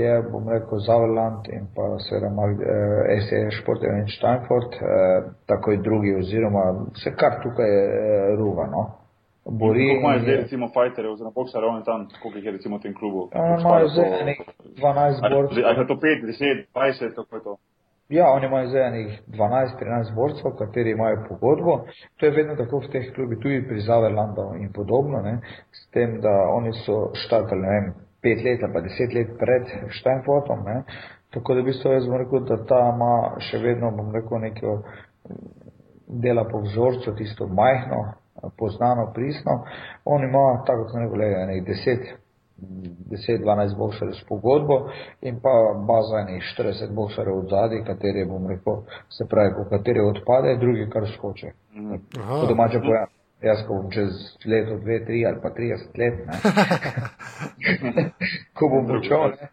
Speaker 3: je, bom rekel, Zaverland in pa seveda Mag- eh, SE Sport Event Steinfurt, eh, takoj drugi oziroma se kar tukaj eh, ruva, no. Bori.
Speaker 1: Koliko imajo zdaj
Speaker 3: in
Speaker 1: recimo fajterjev oziroma bokserjev on tam, koliko jih je recimo v tem klubu?
Speaker 3: Ja, imajo zdaj enih 12
Speaker 1: Ali
Speaker 3: borcev.
Speaker 1: ali je to 5, 10, 20, kako je to?
Speaker 3: Ja, oni imajo zdaj enih 12-13 borcev, kateri imajo pogodbo. To je vedno tako v teh klubih, tudi pri Zaverlandu in podobno, ne? s tem, da oni so štartali, ne vem, pet let ali pa deset let pred Steinfortom, ne? tako da v bistvu jaz bom rekel, da ta ima še vedno, bom rekel, neko dela po vzorcu, tisto majhno, poznano, pristno. On ima, tako kot sem rekel, enih 10 10-12 bokserjev s pogodbo in pa baza enih 40 bokserjev od zadaj, kateri bom rekel, se pravi, po kateri odpade, drugi kar skoče.
Speaker 2: Aha.
Speaker 3: Po domače pojem. Jaz, ko bom čez leto, dve, tri ali pa 30 let, ne, ko bom počel, ne,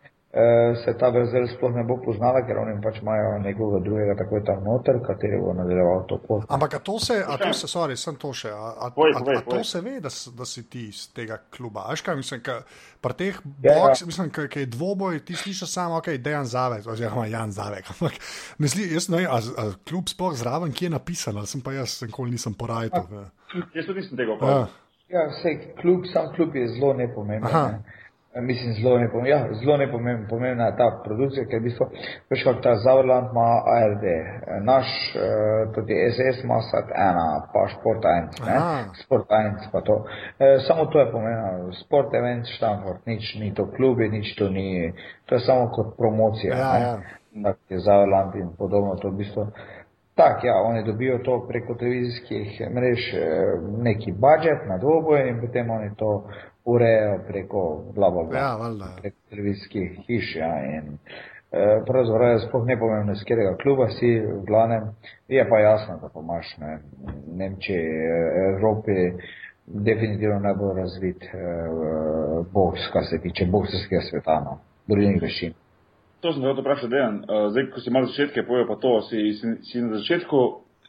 Speaker 3: se ta vrzel sploh ne bo poznala, ker oni pač imajo nekoga drugega takoj tam noter, kateri bo nadaljeval to pot.
Speaker 2: Ampak a to se, a to se, sorry, sem to še, a, a,
Speaker 1: Povej,
Speaker 2: a,
Speaker 1: povej,
Speaker 2: a to
Speaker 1: povej.
Speaker 2: se ve, da, da si ti iz tega kluba? Aš kaj mislim, ka, pri teh
Speaker 3: Ja, ja.
Speaker 2: boks, mislim, ka, ka je dvoboj, ti slišiš samo, ok, Dejan Zavek, oziroma Jan Zavek, ampak ne sli, jaz ne vem, a, a klub sploh zraven, kje je napisan, ali sem pa jaz nikoli nisem porajal.
Speaker 1: Jaz tudi nisem tega
Speaker 2: Ja.
Speaker 1: opazil.
Speaker 3: Ja, vse klub, sam klub je zelo nepomemben. Ne. Eh, Mislim, zelo nepomemben. Ja, zelo nepomemben. Pomembna je ta produkcija, ker v bistvu, veš, kako ta Zavrland ima ARD, naš, eh, tudi SS ima SAT 1, pa Sport 1, ne,
Speaker 2: Aha.
Speaker 3: Sport 1 pa to. Eh, samo to je pomembno. Sport Event Stanford, nič ni to klubi, nič to ni, to je samo kot promocija.
Speaker 2: Ja,
Speaker 3: ne.
Speaker 2: ja.
Speaker 3: Tak je Zaverland in podobno, to v bistvu. Tak, ja, oni dobijo to preko televizijskih mrež, eh, neki budžet na dvoboj in potem oni to urejajo preko bla bla bla.
Speaker 2: Ja, valjda.
Speaker 3: Preko televizijskih hiš, ja, in eh, pravzaprav je sploh ne pomembno, iz katerega kluba si, v glavnem, je pa jasno, da pa imaš, ne, Nemčiji, eh, Evropi, definitivno najbolj razvit eh, boks, kar se tiče bokserskega sveta, no, borilnih veščin.
Speaker 1: To sem te hotel vprašati, Dejan. Uh, zdaj, ko si malo začetke povedal, pa to, si, si, si na začetku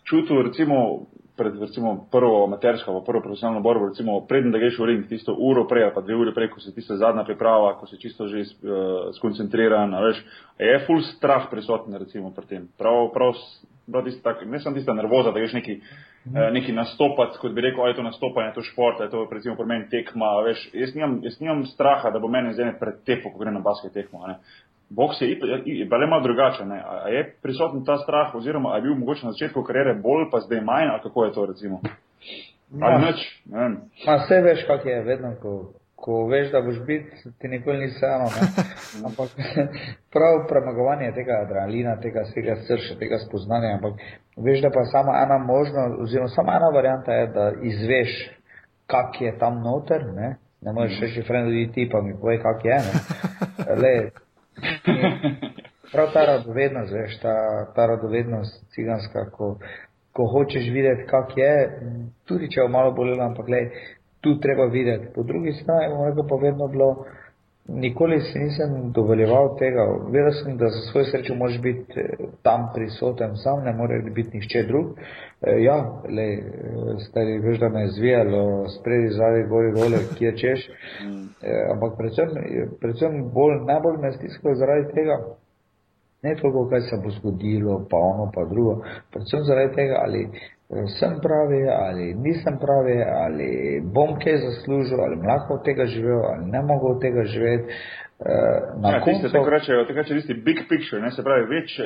Speaker 1: čutil, recimo, pred recimo, prvo amatersko, pa prvo profesionalno borbo, recimo, preden da greš v ring, tisto uro prej, ali pa dve ure prej, ko si tista zadnja priprava, ko si čisto že uh, skoncentriran, veš, je full strah prisoten, recimo, pri tem. Prav, prav, prav tisto tak, ne samo tista nervoza, da greš neki, eh, neki nastopati, kot bi rekel, ali je to nastopanje, je to šport, je to recimo pri meni tekma, veš, jaz nimam, jaz nimam straha, da bo meni zdaj pred tepo, ko gre na basket tekmo, ne. Boks je, je, je pa le malo drugačen. ne. A je prisoten ta strah, oziroma je bil mogoče na začetku kariere bolj, pa zdaj manj, ali kako je to recimo? Ali
Speaker 3: Ja.
Speaker 1: nič, ne vem.
Speaker 3: Ma vse veš, kak je vedno, ko, ko veš, da boš bit, ti nikoli ni vseeno. Ampak prav premagovanje tega adrenalina, tega vsega srča, tega spoznanja, ampak veš, da pa samo ena možnost, oziroma samo ena varianta je, da izveš, kak je tam noter, ne. Ne moreš reči, frendo, ti pa mi povej, kak je. Ne. Le, Prav ta radovednost, veš, ta, ta radovednost ciganska, ko, ko hočeš videti, kak je, tudi če je malo bolelo, ampak gledaj, tu treba videti. Po drugi strani, bom rekel, pa vedno bilo, nikoli si nisem dovoljeval tega. Vedel sem, da za svojo srečo moraš biti eh, tam prisoten, sam ne more biti nišče drug. E, ja, le, stari, veš, da me je zvijalo spredi, zadaj, gori, dole, kje češ. E, ampak predvsem, predvsem bolj, najbolj me stiskalo zaradi tega, ne toliko, kaj se bo zgodilo, pa ono, pa drugo, predvsem zaradi tega, ali eh, sem pravi, ali nisem pravi, ali bom kaj zaslužil, ali bom lahko od tega živel, ali ne mogo od tega živeti. Eh, Na
Speaker 1: Ja,
Speaker 3: koncu,
Speaker 1: tako rečejo, tako reče tisti big picture, ne, se pravi, več, eh,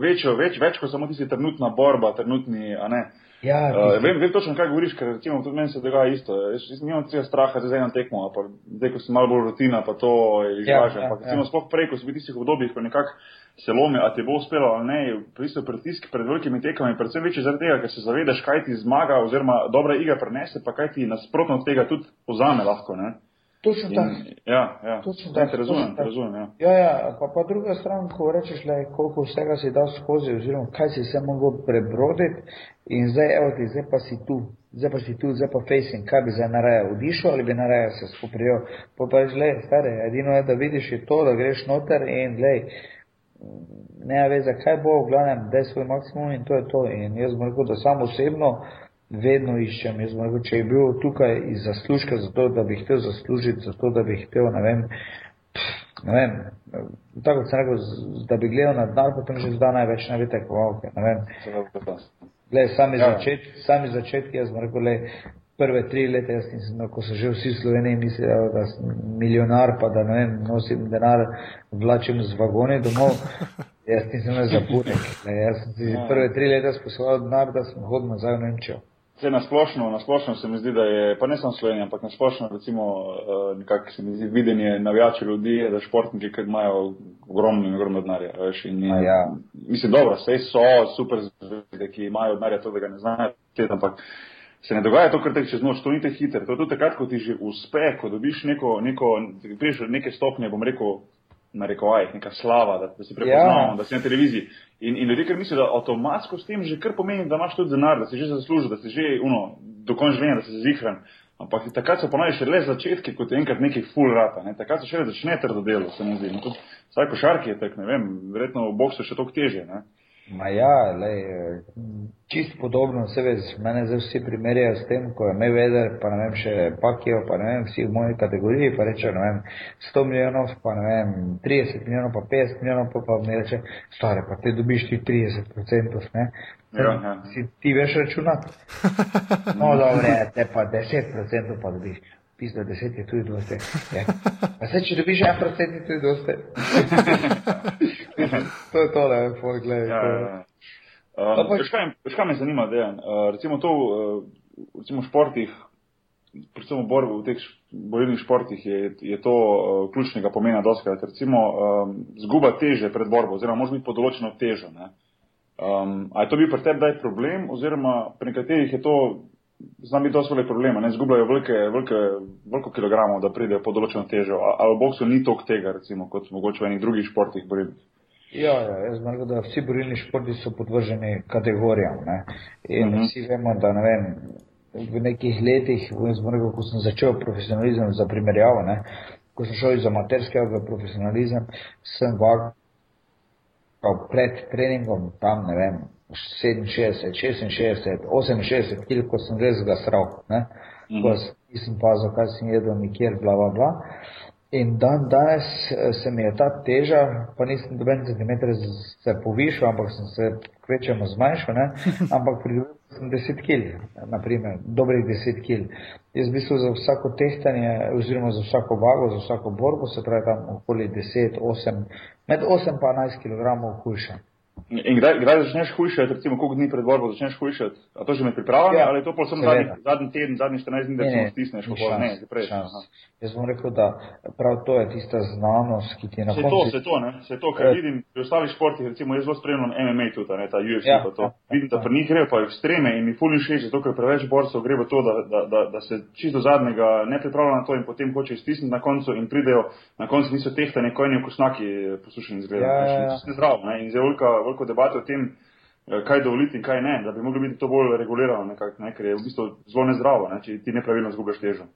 Speaker 1: večjo, več, več kot samo tisti trenutna borba, trenutni, a ne,
Speaker 3: Ja,
Speaker 1: uh, vem, vem točno, kaj govoriš, ker recimo tudi meni se dogaja isto. Jaz, jaz nimam tega straha za eno tekmo, pa zdaj, ko sem malo bolj rutina, pa to izražam. Ja, ja, recimo, ja. sploh prej, ko si bil tistih obdobjih, ko nekako se lomi, a ti bo uspelo ali ne, pristo pritisk pred velikimi tekmami, predvsem večji zaradi tega, ker se zavedaš, kaj ti zmaga oziroma dobra igra prenese, pa kaj ti nasprotno od tega tudi pozame lahko. Ne?
Speaker 3: Točno tako.
Speaker 1: Ja, ja.
Speaker 3: Točno
Speaker 1: tak, razumem, tak. razumem. Ja,
Speaker 3: ja, ja pa, pa druga stran, ko rečeš, le, koliko vsega si dal skozi, oziroma kaj si se mogel prebroditi in zdaj, evo ti, zdaj pa si tu, zdaj pa si tu, zdaj pa facing, kaj bi zdaj narajal, odišel ali bi narajal se skuprijel. Pa pa rečeš, le, stare, edino je, da vidiš je to, da greš noter in, le, ne ve, zakaj bo, v glavnem, da je svoj maksimum in to je to. In jaz bom rekel, da sam osebno, vedno iščem. Jaz moram reči, če je bil tukaj iz zaslužka, zato da bi hotel zaslužiti, zato da bi hotel, ne vem, ne vem, tako kot sem rekel, da bi gledal na dan, potem že zdaj največ ne bi tekmoval, ne vem. Glej, sami, ja. začet, sami začetki, jaz moram reči, le prve tri leta, jaz nisem, no, ko so že vsi v Sloveniji mislili, da sem milijonar, pa da ne vem, nosim denar, vlačim z vagoni domov. Jaz nisem za burek. Jaz sem si ja. prve tri leta sposobil denar, da sem hodil nazaj v Nemčijo.
Speaker 1: Vse na splošno, na splošno se mi zdi, da je, pa ne samo Slovenija, ampak na splošno, recimo, uh, nekako se mi zdi videnje navijačev ljudi, da športniki, ki imajo ogromno in ogromno denarja. In, in,
Speaker 3: ja.
Speaker 1: Mislim, dobro, vse so super zvezde, ki imajo denarja, to, da ga ne znajo, ampak se ne dogaja to, kar te čez noč, to ni te hiter. To je tudi takrat, ko ti že uspe, ko dobiš neko, neko, priješ neke stopnje, bom rekel, na rekovajih, neka slava, da, da si prepoznavamo, ja. da si na televiziji. In, in ljudje, ker mislijo, da avtomatsko s tem že kar pomeni, da imaš tudi denar, da si že zaslužil, da si že uno, do konca življenja, da si zihran. Ampak takrat so ponovno še le začetki, kot je enkrat neki full rata. Ne? Takrat se še le začne trdo delo, se mi zdi. Vsaj košarki je tak, ne vem, verjetno v boksu še toliko teže. Ne?
Speaker 3: Ma ja, lej, čist podobno, se veš, mene zdaj vsi primerjajo s tem, ko je Mayweather, pa ne vem, še Pakijo, pa ne vem, vsi v moji kategoriji, pa reče, ne vem, 100 milijonov, pa ne vem, 30 milijonov, pa 50 milijonov, pa, pa mi reče, stare, pa te dobiš ti 30%, ne?
Speaker 1: Ja, ja.
Speaker 3: Si ti veš računati? No, dobro, te pa 10% pa dobiš pizda, deset je tudi dosti. Ja. A se, če dobiš en procent, je tudi dosti. to je tole, poglej. Ja, ja, ja.
Speaker 1: Um, pa... Veš, kaj me zanima, Dejan? Uh, recimo to, uh, recimo v športih, predvsem v borbi, v teh bojnih športih je, je to uh, ključnega pomena doskrat. Recimo um, zguba teže pred borbo, oziroma može biti pod določeno težo. Ne? Um, a je to bil pri tebi daj problem, oziroma pri nekaterih je to z nami dosti velik problem, ne zgubljajo velike, velike, veliko kilogramov, da pridejo pod določeno težo. Ali v boksu ni toliko tega, recimo, kot mogoče v enih drugih športih borilnih?
Speaker 3: Ja, ja, jaz mislim, da vsi borilni športi so podvrženi kategorijam. Ne? In uh mhm. -huh. vsi vemo, da ne vem, v nekih letih, rekel, ko sem začel profesionalizem za primerjavo, ne? ko sem šel iz amaterskega v profesionalizem, sem vagal pred treningom tam, ne vem, 67, 66, 68, kil, ko sem res gasral, ne, mm -hmm. ko nisem pazil, kaj sem jedel nikjer, bla, bla, bla. In dan danes eh, se mi je ta teža, pa nisem doben centimeter se povišal, ampak sem se kvečemo zmanjšal, ne, ampak pridobil sem 10 kil, naprimer, dobrih 10 kil. Jaz v bistvu za vsako tehtanje, oziroma za vsako vago, za vsako borbo, se pravi tam okoli 10, 8, med 8 pa 11 kg hujšam.
Speaker 1: In kdaj, kdaj začneš hujšati, recimo, koliko dni pred borbo začneš hujšati? A to že med pripravami ja, ali je to pa samo zadnji, zadnji teden, zadnji 14 dni, da se stisneš, kako ne, že prej?
Speaker 3: Jaz bom rekel, da prav to je tista znanost, ki ti je na koncu.
Speaker 1: Se to, se to, ne, se to, kar vidim pri ostalih športih, recimo jaz zelo spremljam MMA tudi, ne, ta UFC ja, pa to. Ja, vidim, da ja. pri njih gre pa ekstreme in mi fulni še, zato ker preveč borcev gre v to, da, da, da, da se čisto zadnjega ne pripravlja na to in potem hoče stisniti na koncu in pridejo, na koncu niso tehtane, kojni okusnaki poslušani izgledajo. Ja, ja, ja. Ne zdrav, ne, in zelo veliko debato o tem, eh, kaj dovoliti in kaj ne, da bi mogli biti to bolj regulirano, nekak, ne, ker je v bistvu zelo nezdravo, ne, če ti nepravilno zgubljaš težo.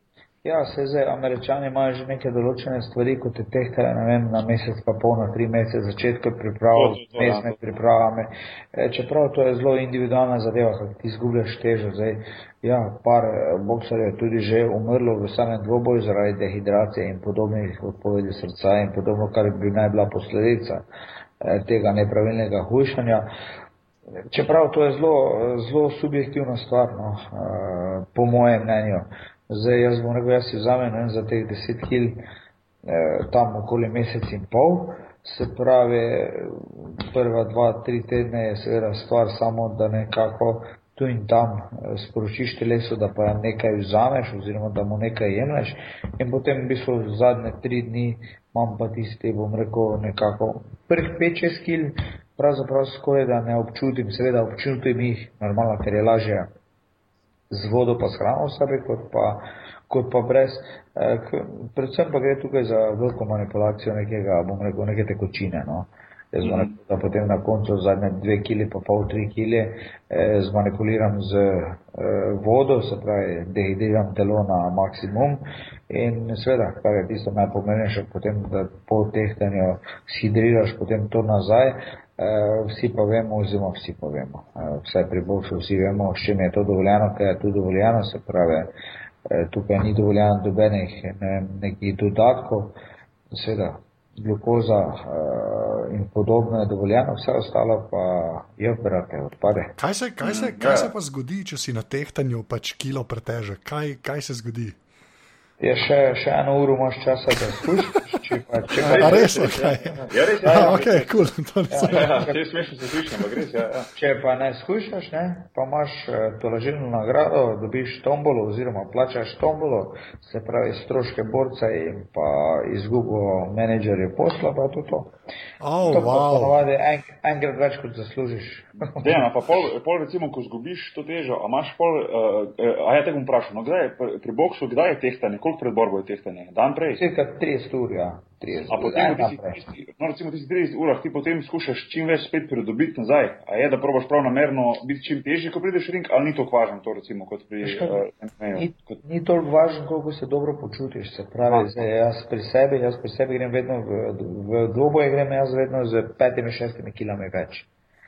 Speaker 3: Ja, se zdaj, američani imajo že neke določene stvari, kot je tehtajo, ne vem, na mesec pa pol, na tri mesece začetka priprav, mes med pripravami. E, čeprav to je zelo individualna zadeva, kako ti izgubljaš težo. Zdaj, ja, par eh, boksarjev je tudi že umrlo v samem dvoboju zaradi dehidracije in podobnih odpovedi srca in podobno, kar bi naj bila posledica. Eh, tega nepravilnega hujšanja. Čeprav to je zelo, zelo subjektivna stvar, no, eh, po mojem mnenju. Zdaj jaz bom rekel, jaz si vzamem ne, za teh deset kil eh, tam okoli mesec in pol. Se pravi, prva dva, tri tedne je seveda stvar samo, da nekako tu in tam eh, sporočiš telesu, da pa nekaj vzameš oziroma da mu nekaj jemliš in potem v bistvu zadnje tri dni imam pa tiste, bom rekel, nekako prvih pet, šest kil, pravzaprav skoraj da ne občutim, seveda občutim jih normalno, ker je lažje z vodo pa s hrano v sebi, kot pa, kot pa brez. Eh, predvsem pa gre tukaj za veliko manipulacijo nekega, bom rekel, neke tekočine. No. Jaz -hmm. da potem na koncu zadnje dve kili, pa pol tri kili, eh, zmanipuliram z eh, vodo, se pravi, dehidriram telo na maksimum in seveda, kar je tisto najpomembnejše, potem, da po tehtanju shidriraš potem to nazaj. Uh, vsi pa vemo, oziroma vsi pa vemo, uh, vsaj pri Bogu vsi vemo, s čim je to dovoljeno, kaj je tu dovoljeno, se pravi, uh, tukaj ni dovoljeno dobenih ne, nekih dodatkov, seveda glukoza uh, in podobno je dovoljeno, vse ostalo pa je operate, odpade.
Speaker 2: Kaj se, kaj se, kaj ja. se pa zgodi, če si na tehtanju pač kilo preteže? Kaj, kaj se zgodi?
Speaker 3: Je še, še eno uro imaš časa, da spustiš. Če pa če
Speaker 2: pa res. Res je, okay.
Speaker 1: ja, res je. Ja,
Speaker 2: okay, cool. to
Speaker 1: ja, ja, ja, smešno se sliši, ampak res je. Ja.
Speaker 3: Če pa ne skušaš, ne, pa imaš uh, tolažilno nagrado, dobiš tombolo oziroma plačaš tombolo, se pravi stroške borca in pa izgubo menedžerja posla, pa to to.
Speaker 2: Oh, to wow.
Speaker 3: ponovadi en, enkrat več kot zaslužiš.
Speaker 1: Dejano, pa pol, pol recimo, ko zgubiš to težo, a imaš pol, uh, a ja te bom vprašal, no kdaj je pri, pri boksu, kdaj je tehtanje, koliko pred borbo je tehtanje? Dan prej?
Speaker 3: Cirka 30 ur, ja. 30
Speaker 1: a potem, ti, no recimo, ti si 30 urah, ti potem skušaš čim več spet pridobiti nazaj. A je, da probaš prav namerno biti čim težji, ko prideš ring, ali ni to važno, to recimo, kot pri uh,
Speaker 3: ni, kot... ni toliko važno, koliko se dobro počutiš. Se pravi, a, zdaj, jaz pri sebi, jaz pri sebi grem vedno v, v dvoboje, grem jaz vedno z petimi, šestimi kilami več.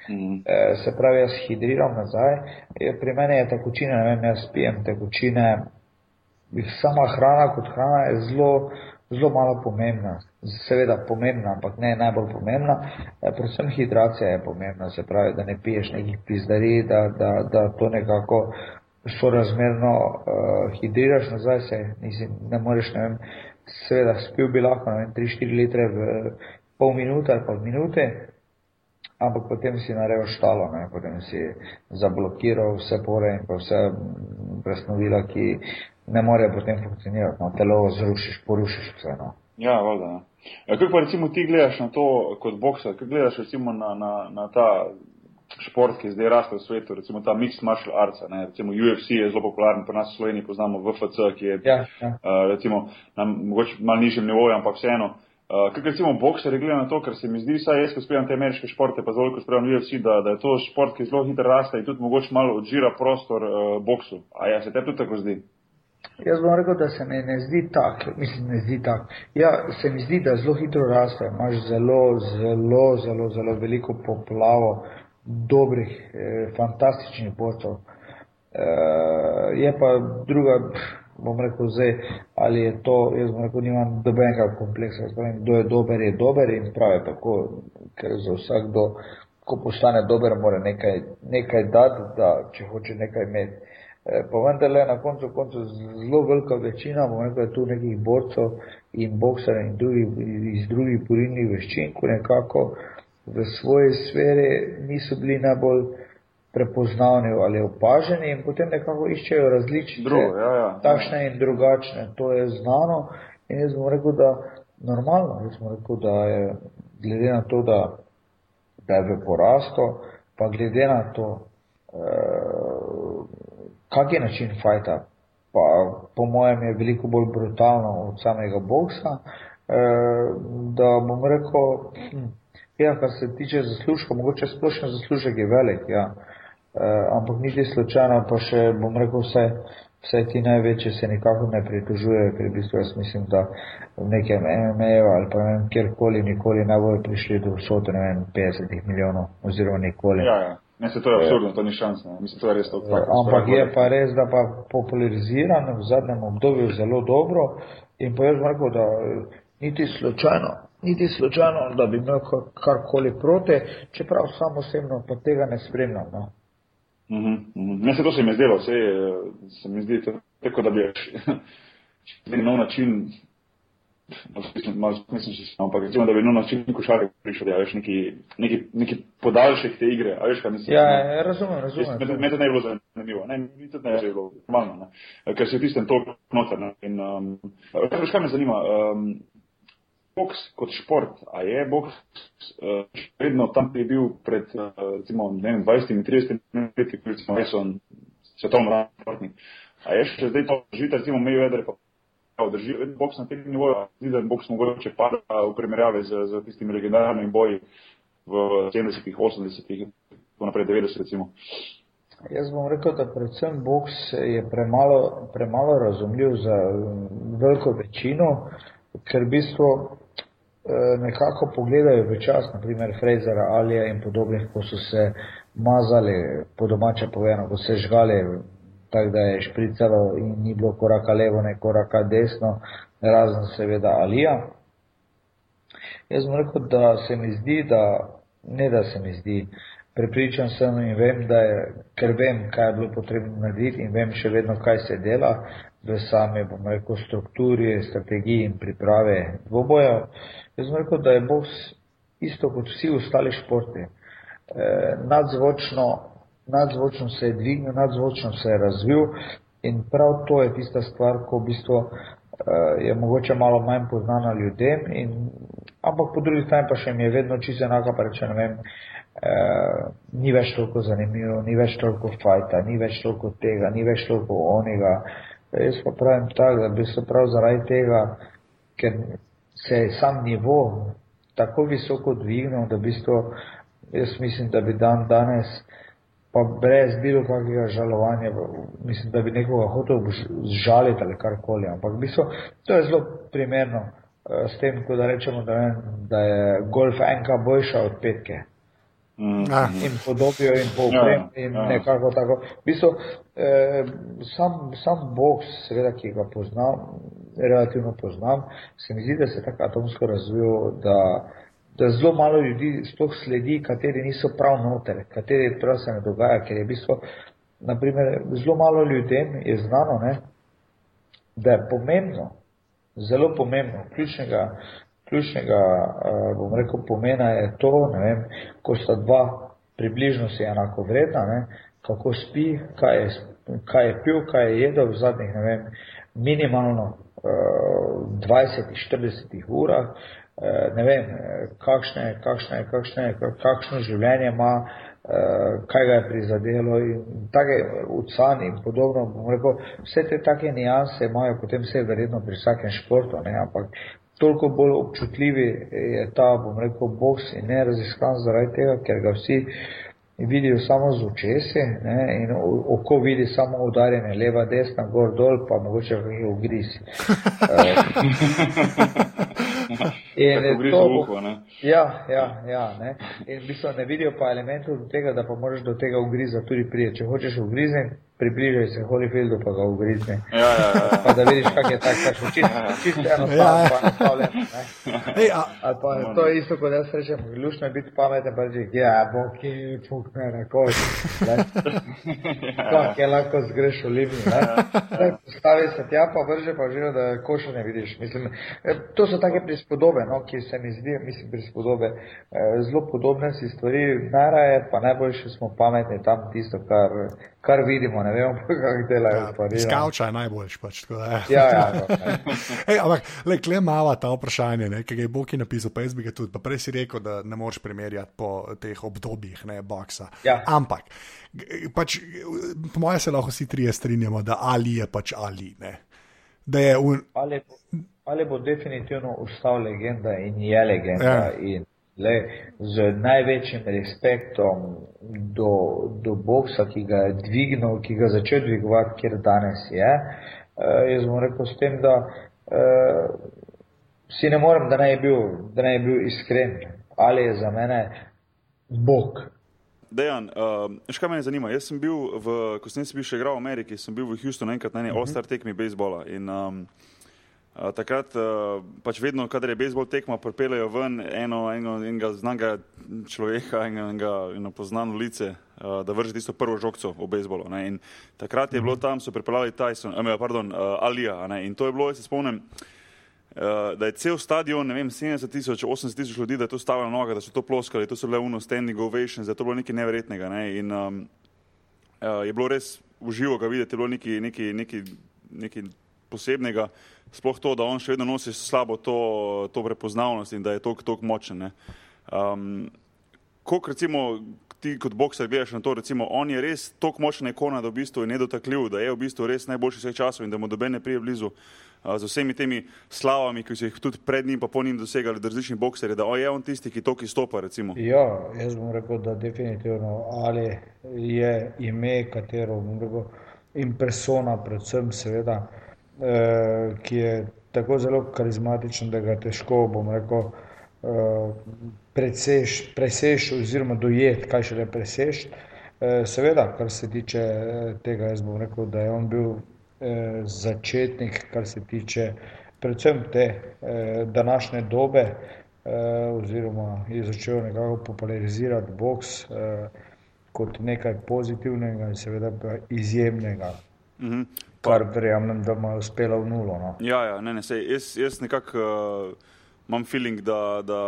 Speaker 3: Mm. Se pravi, jaz hidriram nazaj, pri meni je tekočina, ne vem, jaz pijem tekočine, sama hrana kot hrana je zelo, zelo malo pomembna. Seveda pomembna, ampak ne najbolj pomembna. E, predvsem hidracija je pomembna, se pravi, da ne piješ nekih pizdari, da, da, da to nekako sorazmerno uh, hidriraš nazaj, se nisi, ne moreš, ne vem, seveda spil bi lahko, ne vem, 3-4 litre v pol minute ali pa v minute, ampak potem si naredil štalo, ne? potem si zablokiral vse pore in pa vse presnovila, ki ne morejo potem funkcionirati, no? telo zrušiš, porušiš vse. No?
Speaker 1: Ja, voda. Ja. Kako pa recimo ti gledaš na to kot bokser, kako gledaš recimo na, na, na ta šport, ki zdaj raste v svetu, recimo ta mixed martial arts, ne? recimo UFC je zelo popularen, pa nas v Sloveniji poznamo VFC, ki je
Speaker 3: ja, ja.
Speaker 1: Uh, recimo na mogoče mal nižjem nivoju, ampak vseeno. Uh, Kaj recimo bokser gleda na to, ker se mi zdi, saj jaz, ko spremljam te ameriške športe, pa zelo, ko spremljam UFC, da, da je to šport, ki zelo hitro raste in tudi mogoče malo odžira prostor uh, boksu. A ja, se te tudi tako zdi?
Speaker 3: Jaz bom rekel, da se mi ne zdi tako, mislim, ne zdi tako. Ja, se mi zdi, da zelo hitro raste, imaš zelo, zelo, zelo, zelo veliko poplavo dobrih, eh, fantastičnih borcev. Eh, je pa druga, bom rekel, zdaj, ali je to, jaz bom rekel, nimam dobenega kompleksa, pravim, kdo je dober, je dober in prav je tako, ker za vsakdo, ko postane dober, mora nekaj, nekaj dati, da če hoče nekaj imeti. E, pa vendarle na koncu koncu zelo velika večina, bom rekel, je tu nekih borcev in boksarjev in drugih, iz drugih porilnih veščin, ko nekako v svoji sferi niso bili najbolj prepoznavni ali opaženi in potem nekako iščejo različne,
Speaker 1: Drugo, ja, ja.
Speaker 3: takšne in drugačne. To je znano in jaz bom rekel, da normalno, jaz bom rekel, da je glede na to, da, da je v porastu, pa glede na to, eh, kak je način fajta, pa po mojem je veliko bolj brutalno od samega boksa, eh, da bom rekel, hm, ja, kar se tiče zaslužka, mogoče splošno zaslužek je velik, ja. Eh, ampak niti slučajno, pa še bom rekel, vse, vse ti največje se nikako ne pritožujejo, ker v bistvu jaz mislim, da v nekem MMA-ju ali pa vem, kjerkoli nikoli ne bojo prišli do vsote, ne vem, 50 milijonov oziroma nikoli.
Speaker 1: Ja, ja. Ne, se to je absurdno, to ni šans, ne. mislim, to je res to.
Speaker 3: Ja, ampak je pa res, da pa populariziran v zadnjem obdobju zelo dobro in pa jaz rekel, da niti slučajno, niti slučajno, da bi imel karkoli proti, čeprav samo osebno pa tega ne spremljam. No.
Speaker 1: Mm -hmm. Ne, se to se mi je zdelo, se, se mi zdi tako, da bi na nov način malo smisliš, ampak recimo, da bi no način košarke prišel, da veš neki, neki, neki podaljšek te igre, a veš kaj mislim?
Speaker 3: Ja, ja, razumem, razumem.
Speaker 1: Me to ne bi bilo zanimivo, ne, mi to ne bi bilo normalno, ne, ker se tistem toliko noter, ne, in, um, veš kaj me zanima, um, boks kot šport, a je boks uh, vedno tam, ki je bil pred, uh, recimo, ne vem, 20-30 leti, ko recimo, jaz sem svetovno športnik, a je še zdaj to živite, recimo, vedre, pa drži boks na tem nivoju, zdi se, da boks mogoče pada v primerjavi z, z tistimi legendarnimi boji v 70-ih, 80-ih, naprej 90 recimo.
Speaker 3: Jaz bom rekel, da predvsem boks je premalo, premalo razumljiv za veliko večino, ker v bistvu eh, nekako pogledajo v čas, naprimer Frejzera, Alija in podobnih, ko so se mazali, po domače povedano, ko se žgali tako da je špricalo in ni bilo koraka levo, ne koraka desno, razen seveda Alija. Jaz bom rekel, da se mi zdi, da ne da se mi zdi, prepričan sem in vem, da je, ker vem, kaj je bilo potrebno narediti in vem še vedno, kaj se dela v sami, bom rekel, strukturi, strategiji in priprave dvoboja. Jaz bom rekel, da je boks isto kot vsi ostali športi. Eh, nadzvočno nadzvočno se je dvignil, nadzvočno se je razvil in prav to je tista stvar, ko v bistvu uh, je mogoče malo manj poznana ljudem, in, ampak po drugi strani pa še mi je vedno čisto enaka, pa reče, ne vem, uh, ni več toliko zanimivo, ni več toliko fajta, ni več toliko tega, ni več toliko onega. Jaz pa pravim tako, da bi se prav zaradi tega, ker se je sam nivo tako visoko dvignil, da v bistvu jaz mislim, da bi dan danes pa brez bilo kakega žalovanja, mislim, da bi nekoga hotel žaliti ali karkoli. Ampak v bistvu to je zelo primerno uh, s tem, ko da rečemo, da, ne, da je golf enka boljša od petke. Mm. In podobijo in povprem ja, in ja. nekako tako. V bistvu, eh, sam, sam boks, seveda, ki ga poznam, relativno poznam, se mi zdi, da se je tako atomsko razvil, da da zelo malo ljudi sploh sledi, kateri niso prav noter, kateri prav se ne dogaja, ker je v bistvu, naprimer, zelo malo ljudem je znano, ne, da je pomembno, zelo pomembno, ključnega, ključnega, uh, bom rekel, pomena je to, ne vem, ko sta dva približno si enako vredna, ne, kako spi, kaj je, kaj je pil, kaj je jedel v zadnjih, ne vem, minimalno uh, 20-40 urah, Eh, ne vem, kakšne, kakšne, kakšne, kakšno življenje ima, kaj ga je prizadelo in take ucani in podobno. Rekel, vse te take nijanse imajo potem vse verjetno pri vsakem športu, ne, ampak toliko bolj občutljivi je ta, bom rekel, boks in ne raziskan zaradi tega, ker ga vsi vidijo samo z očesi ne, in oko vidi samo udarjene leva, desna, gor, dol, pa mogoče kakšen ugriz. In to, uho, ja, ja, ja, ne. In v bistvu ne vidijo pa elementov do tega, da pa moraš do tega ugriza tudi priti. Če hočeš ugrizniti, približaj se Holyfieldu, pa ga ugrizni. Ja, ja, ja. Pa da vidiš, kak je tak, tak čist, čist enostavno, ja, ja. pa enostavljen. Ej, a, Ali pa no, to je isto, kot jaz rečem, lušno je biti pameten, pa reči, ja, bo ki fuk me na koži. Kak je lahko zgreš v Libiji, ne? Stavi se tja, pa vrže, pa že, da koša ne vidiš. Mislim, e, to so take prispodobe, no, ki se mi zdi, mislim, prispodobe, e, zelo podobne si stvari, najraje, pa najboljše smo pametni tam tisto, kar, kar vidimo, ne vemo, kako delajo ja, stvari.
Speaker 2: Skavča je najboljš. Pač, tako,
Speaker 3: ja, ja, no,
Speaker 2: Ej, ampak, le, kle mala ta vprašanje, ki ga je Boki napisal, pa jaz bi ga tudi, pa prej si rekel, da ne moreš primerjati po teh obdobjih, ne boksa.
Speaker 3: Ja.
Speaker 2: Ampak, pač, po mojem se lahko vsi trije strinjamo, da ali je pač ali ne. Un...
Speaker 3: Ali, ali bo definitivno ustal legenda in je legenda. Ja. In le, z največjim respektom do, do boksa, ki ga je dvignil, ki ga je začel dvigovati, kjer danes je. Uh, jaz bom rekel s tem, da uh, si ne morem, da ne je bil, da ne je bil iskren, ali je za mene bog.
Speaker 1: Dejan, uh, kaj me zanima? Jaz sem bil, v, ko sem bil še igral v Ameriki, sem bil v Houstonu enkrat na eni uh mhm. -huh. ostar tekmi bejzbola. In, um, takrat uh, pač vedno, kadar je bejzbol tekma, pripeljejo ven eno, eno enega znanga človeka, enega eno poznano lice, uh, da vrže tisto prvo žogco v bejzbolu. In takrat je bilo mhm. tam, so pripeljali Tyson, uh, pardon, uh, Alija. In to je bilo, jaz se spomnim, da je cel stadion, ne vem, 70 tisoč, 80 tisoč ljudi, da je to stavilo noge, da so to ploskali, to so bile uno standing ovations, da je to bilo nekaj neverjetnega. Ne? In um, uh, je bilo res uživo ga videti, je bilo nekaj, nekaj, nekaj, nekaj posebnega, sploh to, da on še vedno nosi slabo to, to prepoznavnost in da je toliko močen. Um, Kako recimo ti kot bokser gledaš na to, recimo on je res toliko močna ikona, da v bistvu je nedotakljiv, da je v bistvu res najboljši vseh časov in da mu doben ne prije blizu uh, z vsemi temi slavami, ki so jih tudi pred njim pa po njim dosegali različni bokseri, da je on tisti, ki toki stopa recimo.
Speaker 3: Ja, jaz bom rekel, da definitivno ali je ime, katero bom rekel, in persona predvsem seveda, eh, ki je tako zelo karizmatičen, da ga težko bom rekel, presež, oziroma dojeti, kaj še le presež. Eh, seveda, kar se tiče eh, tega, jaz bom rekel, da je on bil eh, začetnik, kar se tiče predvsem te današnje dobe, oziroma je začel nekako popularizirati boks kot nekaj pozitivnega in seveda izjemnega. Mm Kar verjamem, da mu je uspelo v nulo. No.
Speaker 1: Ja, ja, ne, ne, sej, jaz, jaz nekako uh, imam feeling, da, da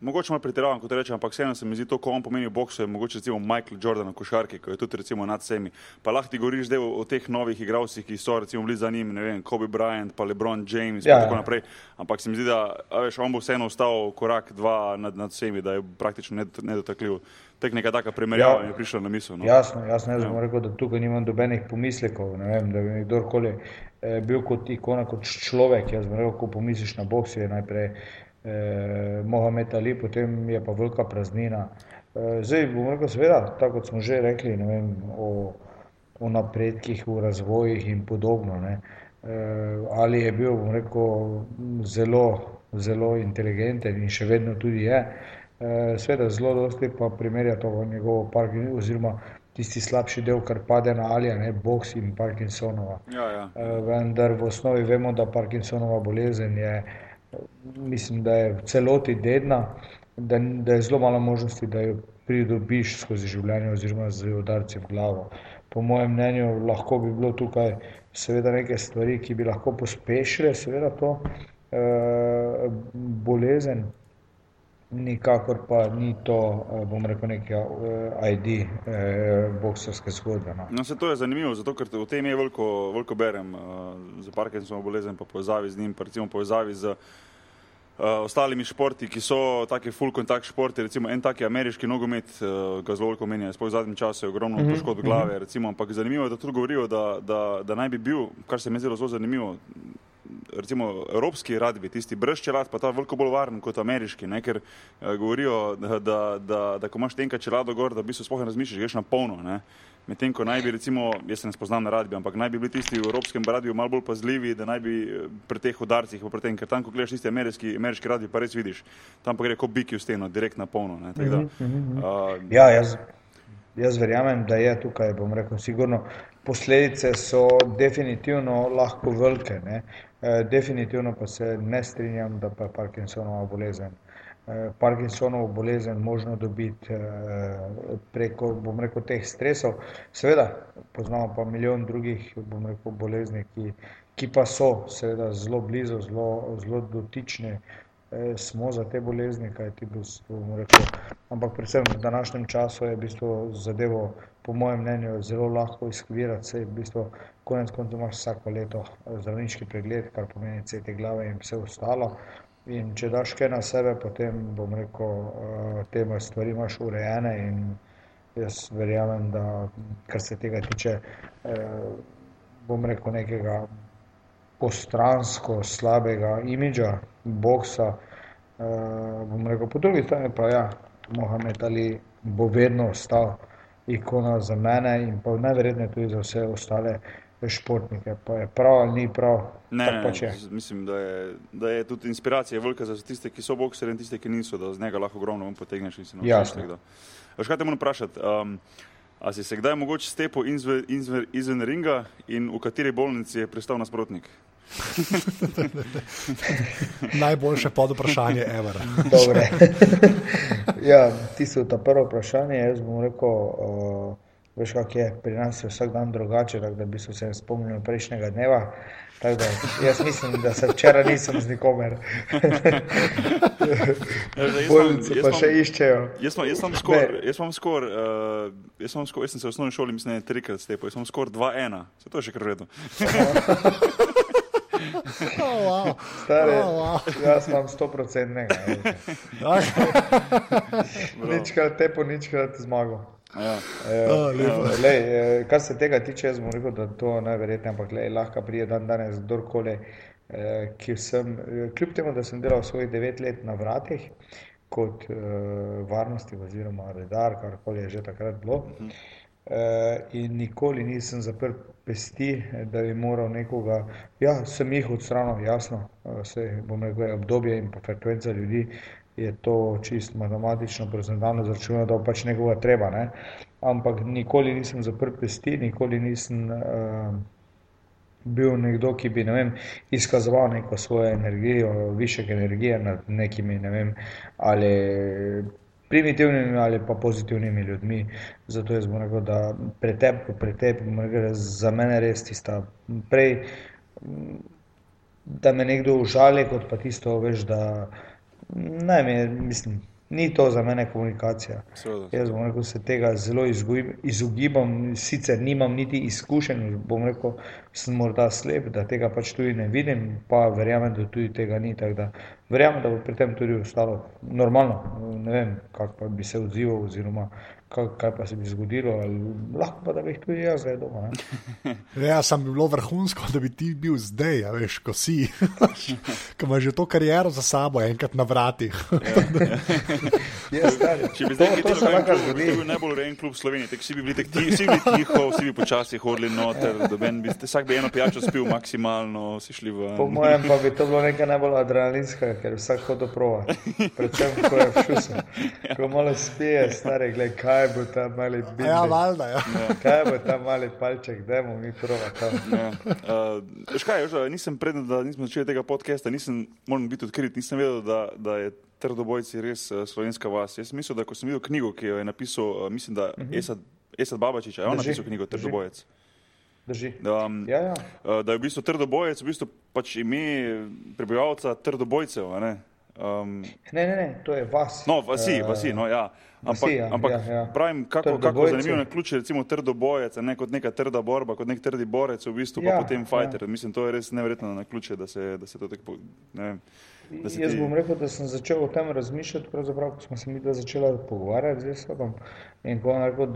Speaker 1: mogoče malo pretiravam, kot rečem, ampak vseeno se mi zdi to, ko on pomeni v boksu, je mogoče recimo Michael Jordan v košarki, ki je tudi recimo nad vsemi. Pa lahko ti govoriš o, o teh novih igralcih, ki so recimo bili za njim, ne vem, Kobe Bryant, pa LeBron James in ja, tako ja. naprej. Ampak se mi zdi, da veš, on bo vseeno ostal korak, dva nad, nad vsemi, da je praktično nedotakljiv. Tek neka taka primerjava ja, je prišla na misel. No?
Speaker 3: Jasno, jasno, jaz ja. bom rekel, da tukaj nimam dobenih pomislekov, ne vem, da bi kdorkoli eh, bil kot ikona, kot človek, jaz bom rekel, ko pomisliš na boks, je najprej eh, Mohamed Ali, potem je pa velika praznina. Eh, zdaj bomo rekel, seveda, tako kot smo že rekli, vem, o, o napredkih, v razvojih in podobno. Ne. Eh, ali je bil, bomo rekel, zelo, zelo inteligenten in še vedno tudi je. Eh, seveda, zelo dosti pa primerja to njegovo parking oziroma tisti slabši del, kar pade na Alija, ne boks in Parkinsonova.
Speaker 1: Ja, ja.
Speaker 3: Eh, vendar v osnovi vemo, da Parkinsonova bolezen je mislim, da je v celoti dedna, da, da je zelo malo možnosti, da jo pridobiš skozi življenje oziroma z udarci v glavo. Po mojem mnenju lahko bi bilo tukaj seveda neke stvari, ki bi lahko pospešile seveda to e, bolezen, nikakor pa ni to, eh, bom rekel, neka eh, ID e, boksarske zgodbe. No.
Speaker 1: No, se to je zanimivo, zato ker v tem je veliko, veliko berem za Parkinsonovo bolezen, pa povezavi z njim, pa recimo povezavi z uh, ostalimi športi, ki so taki full contact športi, recimo en taki ameriški nogomet, uh, ga zelo veliko menja, sploh v zadnjem času je ogromno mm -hmm. poškodb glave, mhm. recimo, ampak zanimivo je, da tudi govorijo, da, da, da naj bi bil, kar se mi zdi zelo zanimivo, recimo evropski radbi, tisti brez čelad, pa ta veliko bolj varen kot ameriški, ne? ker uh, govorijo, da, da, da, da ko imaš tenka čelado gor, da v bistvu sploh ne razmišljaš, greš na polno. Ne? Medtem ko naj bi, recimo, jaz se ne spoznam na radbi, ampak naj bi bili tisti v evropskem radiju malo bolj pazljivi, da naj bi eh, pri teh udarcih, pri tem, ker tam, ko gledaš tisti ameriški, ameriški radio, pa res vidiš, tam pa gre kot biki v steno, direkt na polno. Ne, da,
Speaker 3: uh, ja, jaz, jaz verjamem, da je tukaj, bom rekel, sigurno. Posledice so definitivno lahko velike, definitivno pa se ne strinjam, da pa je Parkinsonova bolezen. Eh, Parkinsonovo bolezen možno dobiti eh, preko, bom rekel, teh stresov. Seveda, poznamo pa milijon drugih, bom rekel, bolezni, ki, ki pa so seveda zelo blizu, zelo, zelo dotične. Eh, smo za te bolezni, kaj ti bomo rekli. Ampak predvsem v današnjem času je v bistvu zadevo, po mojem mnenju, zelo lahko izkvirati. Sej v bistvu konec koncev imaš vsako leto zdravniški pregled, kar pomeni CT glave in vse ostalo. In če daš kaj na sebe, potem bom rekel, uh, te stvari imaš urejene. In jaz verjamem, da kar se tega tiče, uh, bom rekel, nekega postransko slabega imidža, boksa. Uh, bom rekel, po drugi strani pa ja, Mohamed Ali bo vedno ostal ikona za mene in pa najverjetneje tudi za vse ostale športnike. Pa je prav ali ni prav?
Speaker 1: Ne, ne, ne mislim, da je, da je tudi inspiracija velika za tiste, ki so bokseri in tiste, ki niso, da z njega lahko ogromno potegneš in se naučiš. Še kaj te moram vprašati? Um, a si se kdaj mogoče stepil izven, izven, izven ringa in v kateri bolnici je pristal nasprotnik?
Speaker 2: Najboljše pod vprašanje, Ever.
Speaker 3: ja, ti so ta prvo vprašanje. Jaz bom rekel, uh, veš, kako je, pri nas je vsak dan drugače, tako da bi se spomnil prejšnjega dneva. Da, jaz mislim, da se včeraj nisem z nikomer. Bolnice pa še iščejo.
Speaker 1: Jaz sem skoraj, jaz sem skoraj, uh, jaz sem skoraj, jaz sem se v osnovni šoli, mislim, ne trikrat stepo, jaz sem skoraj 2-1, se to je še kar redo.
Speaker 2: Oh, wow.
Speaker 3: Stare, oh, wow. Jaz imam 100% nekaj. Ničkrat tepo, ničkrat zmago.
Speaker 1: Ja.
Speaker 3: Eh, oh, lej, eh, kar se tega tiče, jaz bom rekel, da to najverjetneje, ampak lej, lahko prije dan danes kdorkoli, eh, ki sem, kljub temu, da sem delal svojih devet let na vratih kot uh, varnosti oziroma redar, karkoli je že takrat bilo. -huh. uh, in nikoli nisem zaprl pesti, da bi moral nekoga, ja, sem jih odstranil, jasno, vse bom rekel, obdobje in pa frekvenca ljudi, je to čisto matematično, prezentano zračunano, da pač nekoga treba. Ne? Ampak nikoli nisem zaprl pesti, nikoli nisem uh, bil nekdo, ki bi ne vem, izkazoval neko svojo energijo, višek energije nad nekimi ne vem, ali primitivnimi ali pa pozitivnimi ljudmi. Zato jaz bom rekel, da pretep, pretep, rekel, za mene res tista prej. Da me nekdo užali, kot pa tisto, veš, da uh, Ne, mi, mislim, ni to za mene komunikacija.
Speaker 1: Seveda.
Speaker 3: Jaz bom rekel, se tega zelo izogibam, sicer nimam niti izkušenj, bom rekel, sem morda slep, da tega pač tudi ne vidim, pa verjamem, da tudi tega ni. Verjamem, da bo pri tem tudi ostalo normalno. Ne vem, kako bi se odzival, oziroma kaj, kaj pa se bi zgodilo, lahko pa da bi tudi jaz zdaj doma.
Speaker 2: ja, sem bil vrhunsko, da bi ti bil zdaj, ja, veš, ko si, ko imaš že to kariero za sabo, enkrat na vratih.
Speaker 3: ja,
Speaker 1: Če bi zdaj to, to se zgodi, bi bil najbolj rejen klub Slovenije, vsi bi bili tako tiho, vsi bi počasi hodili noter, bi, vsak bi eno pijačo spil maksimalno, si šli v.
Speaker 3: Po mojem pa bi to bilo nekaj najbolj adrenalinskega, ker vsak hodo prova, predvsem ko je v šusu. Ko malo spije, stare, gledaj, kaj kaj bo ta mali bil.
Speaker 2: Ja, valjda. Ja.
Speaker 3: Ja. Kaj bo ta mali palček, da bomo mi prova tam.
Speaker 1: Ja. Uh, škaj, že, nisem predem, da nismo začeli tega podcasta, nisem, moram biti odkrit, nisem vedel, da, da je Trdobojci res uh, slovenska vas. Jaz sem mislil, da ko sem videl knjigo, ki jo je napisal, uh, mislim, da uh mhm. -huh. Esad, Esad Babačič, je on napisal knjigo Trdobojec.
Speaker 3: Da, um, ja, ja.
Speaker 1: Uh, da je v bistvu Trdobojec v bistvu pač ime prebivalca Trdobojcev.
Speaker 3: Um, ne, ne, ne, to je vas.
Speaker 1: No, vasi, vasi, no, ja. Ampak, vasi, ja, ampak ja, ja. pravim, kako, kako zanimivo je ključ, recimo trdo bojec, ne kot neka trda borba, kot nek trdi borec, v bistvu ja, pa potem fighter. Ja. Mislim, to je res neverjetno na ključe, da se, da se to tako.
Speaker 3: Jaz bom rekel, da sem začel o tem razmišljati, ko smo se mi začeli pogovarjati z Jesom. In ko je rekel,